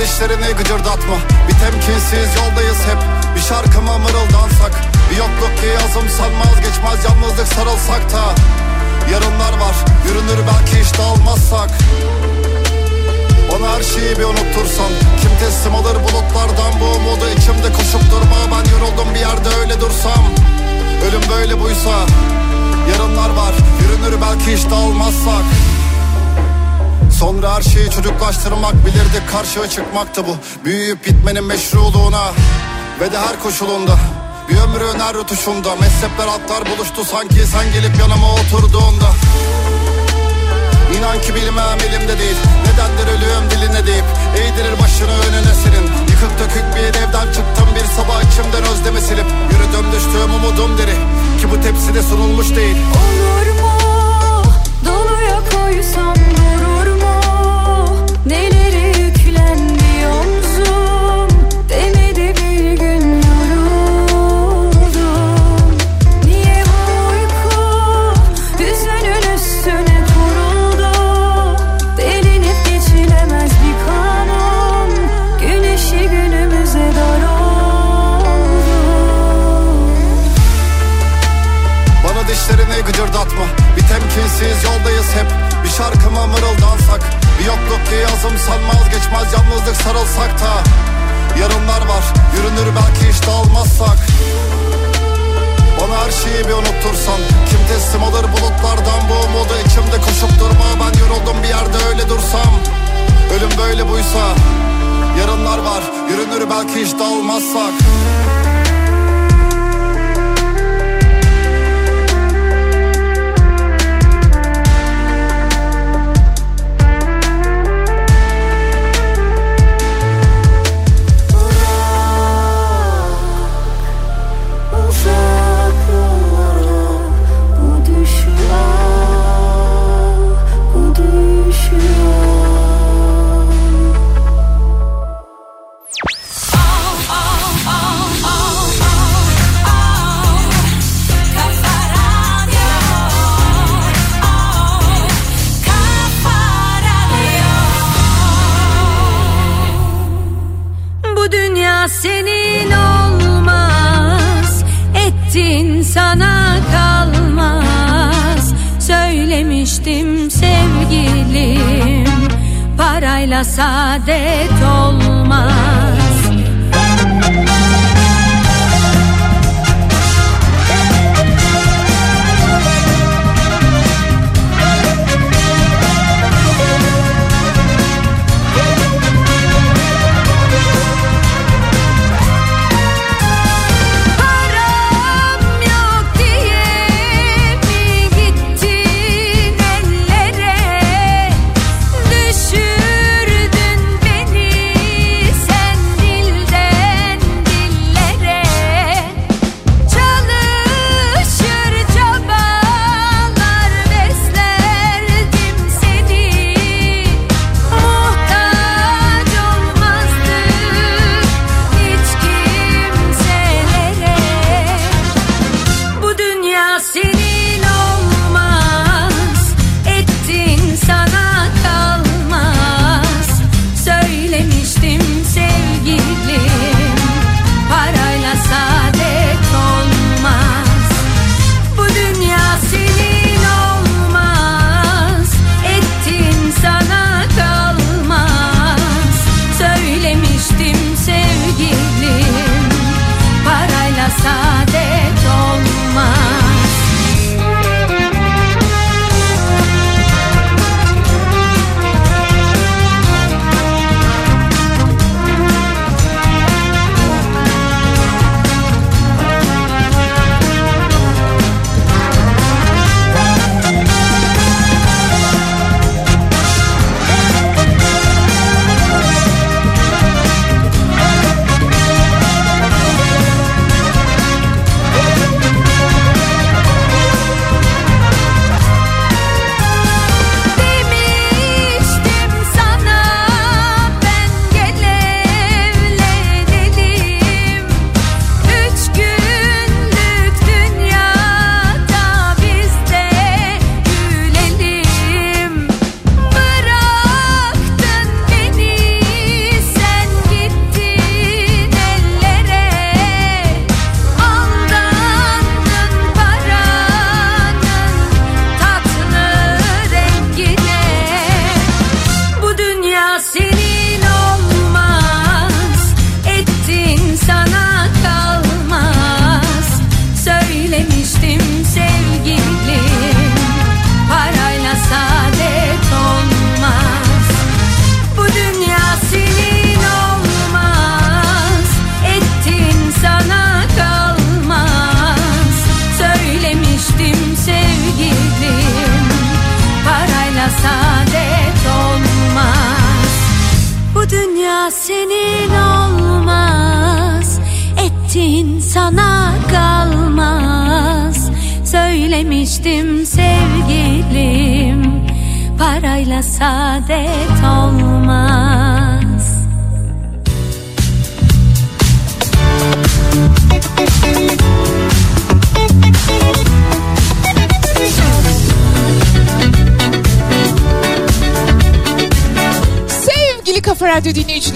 dişlerini gıcırdatma. Bir temkinsiz yoldayız hep. Bir şarkıma mırıldansak. Bir yokluk ki yazımsan vazgeçmez Yalnızlık sarılsak da. Yarınlar var yürünür belki hiç dağılmazsak Bana her şeyi bir unuttursan. Kim teslim alır bulutlardan bu umudu? İçimde koşup durma Ben yoruldum bir yerde öyle dursam. Ölüm böyle buysa Yarınlar var yürünür belki hiç dağılmazsak Sonra her şeyi çocuklaştırmak bilirdik karşıya çıkmaktı bu. Büyüyüp bitmenin meşruluğuna Ve de her koşulunda. Bir ömrün her rutuşunda Mezhepler atlar buluştu sanki. Sen gelip yanıma oturduğunda. İnan ki bilmem elimde değil. Nedendir ölüyorum diline deyip Eğdirir başını önüne senin. Yıkık dökük bir evden çıktım bir sabah içimden özlemi silip. Yürüdüm düştüğüm umudum deri. Ki bu tepside sunulmuş değil. Olur mu? Doluya koysam durur dişlerini gıcırdatma. Bir temkinsiz yoldayız hep. Bir şarkıma mırıldansak Bir yokluk ki yazımsan vazgeçmez Yalnızlık sarılsak da. Yarınlar var yürünür belki hiç dağılmazsak Bana her şeyi bir unuttursan. Kim teslim alır bulutlardan bu umudu? İçimde koşup durma Ben yoruldum bir yerde öyle dursam. Ölüm böyle buysa Yarınlar var yürünür belki hiç dağılmazsak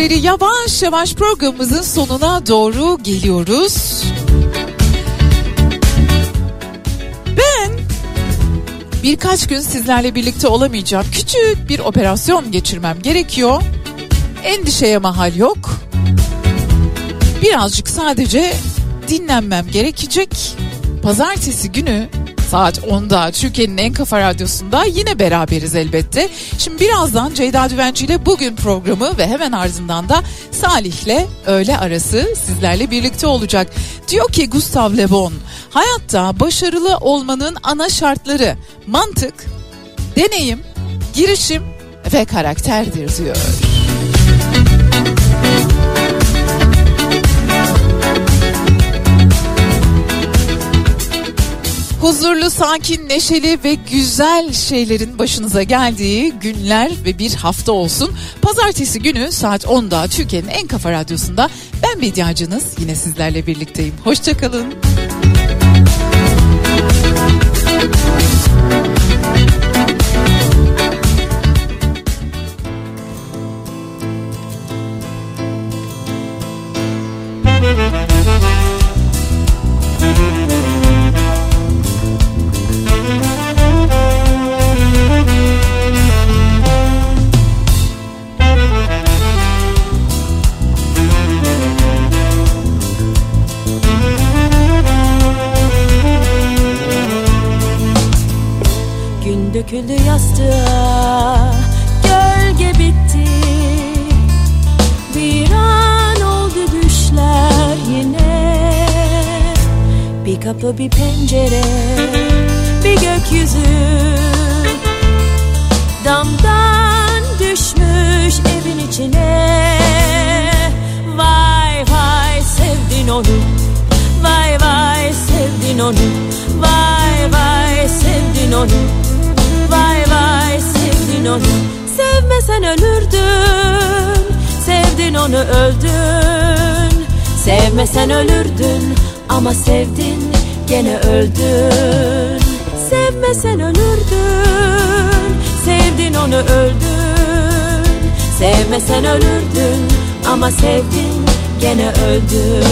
Dinleyicileri yavaş yavaş programımızın sonuna doğru geliyoruz. Ben birkaç gün sizlerle birlikte olamayacağım. Küçük bir operasyon geçirmem gerekiyor. Endişeye mahal yok. Birazcık sadece dinlenmem gerekecek. Pazartesi günü saat 10'da Türkiye'nin en kafa radyosunda yine beraberiz elbette. Şimdi birazdan Ceyda Düvenci ile bugün programı ve hemen ardından da Salih'le öğle arası sizlerle birlikte olacak. Diyor ki Gustav Le Bon, hayatta başarılı olmanın ana şartları mantık, deneyim, girişim ve karakterdir diyor. Huzurlu, sakin, neşeli ve güzel şeylerin başınıza geldiği günler ve bir hafta olsun. Pazartesi günü saat 10'da Türkiye'nin en kafa radyosunda ben medyacınız yine sizlerle birlikteyim. Hoşçakalın. Gün do